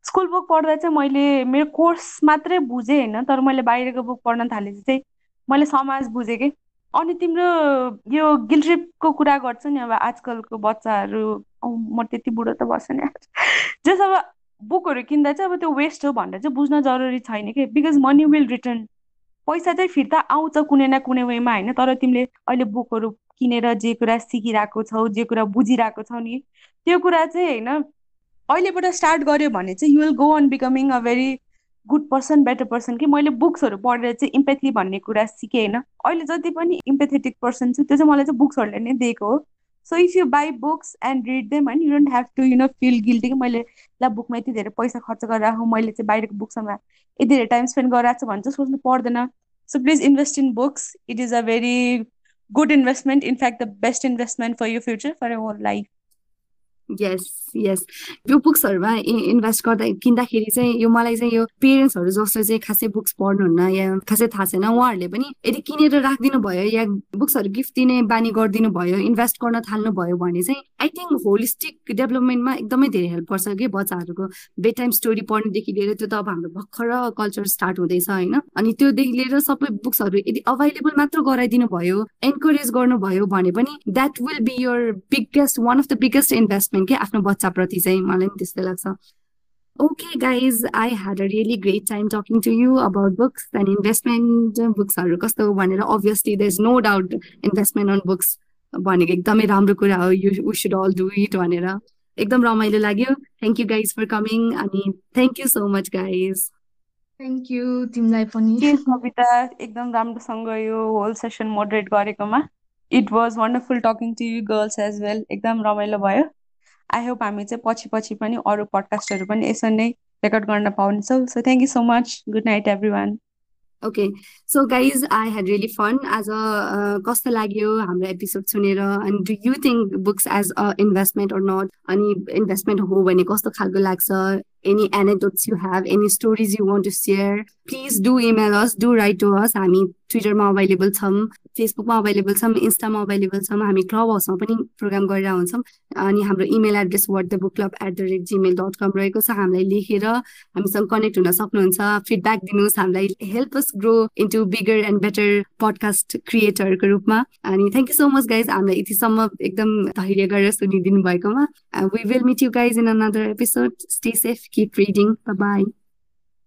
स्कुल बुक पढ्दा चाहिँ मैले मेरो कोर्स मात्रै बुझेँ होइन तर मैले बाहिरको बुक पढ्न थालेपछि चाहिँ मैले समाज बुझेँ कि। अनि तिम्रो यो गिल्ट्रिपको कुरा गर्छ नि अब आजकलको बच्चाहरू म त्यति बुढो त बस्छ नि जस अब बुकहरू किन्दा चाहिँ अब त्यो वेस्ट हो भनेर चाहिँ बुझ्न जरुरी छैन कि। Because money will return. पैसा चाहिँ फिर्ता आउँछ कुनै न कुनै वेमा होइन? तर तिमीले अहिले बुकहरू किनेर जे कुरा सिकिरहेको छौ जे कुरा बुझिरहेको छौ नि त्यो कुरा चाहिँ होइन अहिलेबाट स्टार्ट गर्यो भने चाहिँ you'll go on becoming a very good person better person कि मैले बुक्सहरू पढेर चाहिँ इम्पेथी भन्ने कुरा सिकेँ होइन? अहिले जति पनि इम्पेथेटिक पर्सन छ त्यो चाहिँ मलाई चाहिँ बुक्सहरूले नै दिएको हो। So if you buy books and read them होइन you don't have to you know feel guilty कि मैले ल बुकमा यति धेरै पैसा खर्च गरेर मैले चाहिँ बाहिरको बुक्समा यति धेरै टाइम स्पेन्ड गरिरहेको छु भने चाहिँ सोच्नु पर्दैन। So please invest in books it is a very good investment in fact the best investment for your future for your whole life yes yes यो बुक्सहरूमा इन्भेस्ट गर्दा किन्दाखेरि चाहिँ यो मलाई चाहिँ यो पेरेन्ट्सहरू जसले चाहिँ खासै बुक्स पढ्नुहुन्न या खासै थाहा छैन। उहाँहरूले पनि यदि किनेर राखिदिनु भयो या बुक्सहरू गिफ्ट दिने बानी गरिदिनु भयो इन्भेस्ट गर्न थाल्नु भयो भने चाहिँ आई थिङ्क होलिस्टिक डेभलपमेन्टमा एकदमै धेरै हेल्प गर्छ कि बच्चाहरूको। बेड टाइम स्टोरी पढ्नुदेखि लिएर त्यो त अब हाम्रो भर्खर कल्चर स्टार्ट हुँदैछ होइन? अनि त्योदेखि लिएर सबै बुक्सहरू यदि अभाइलेबल मात्र गराइदिनु भयो एन्करेज गर्नुभयो भने पनि that will be your biggest one of the biggest investment के आफ्नो बच्चाप्रति चाहिँ मलाई पनि त्यस्तै लाग्छ। Okay, guys, I had a really great time talking to you about books and investment. Books are कस्तो भनेर obviously there's no doubt investment on books भनेको एकदमै राम्रो कुरा हो you we should all do it भनेर। एकदम रमाइलो लाग्यो। Thank you guys for coming अनि thank you so much guys thank you तिमीलाई पनि। कविता एकदम राम्रोसँग यो होल सेसन मोडरेट गरेकोमा। It was wonderful talking to you girls as well एकदम रमाइलो भयो। आई होप हामी चाहिँ पछि पछि पनि अरू पडकास्टहरू पनि यसरी नै रेकर्ड गर्न पाउनेछौँ so thank you so much good night everyone okay so guys I had really fun uh कस्तो लाग्यो हाम्रो एपिसोड सुनेर? अनि do you think books as a investment or not अनि इन्भेस्टमेन्ट हो भने कस्तो खालको लाग्छ? Any anecdotes you have, any stories you want to share, please do email us, do write to us. हामी ट्विटरमा अभाइलेबल छौँ फेसबुकमा अभाइलेबल छौँ इन्स्टामा अभाइलेबल छौँ हामी क्लब हाउसमा पनि प्रोग्राम गरेर हुन्छौँ अनि हाम्रो email address what the book club at the rate Gmail dot com रहेको छ। हामीलाई लेखेर हामीसँग कनेक्ट हुन सक्नुहुन्छ। फिडब्याक दिनुहोस् हामीलाई help us grow into bigger and better podcast क्रिएटरको रूपमा। अनि thank you so much guys हामीलाई यतिसम्म एकदम धैर्य गरेर सुनिदिनु भएकोमा। We will meet you guys in another episode stay safe keep reading. Bye bye.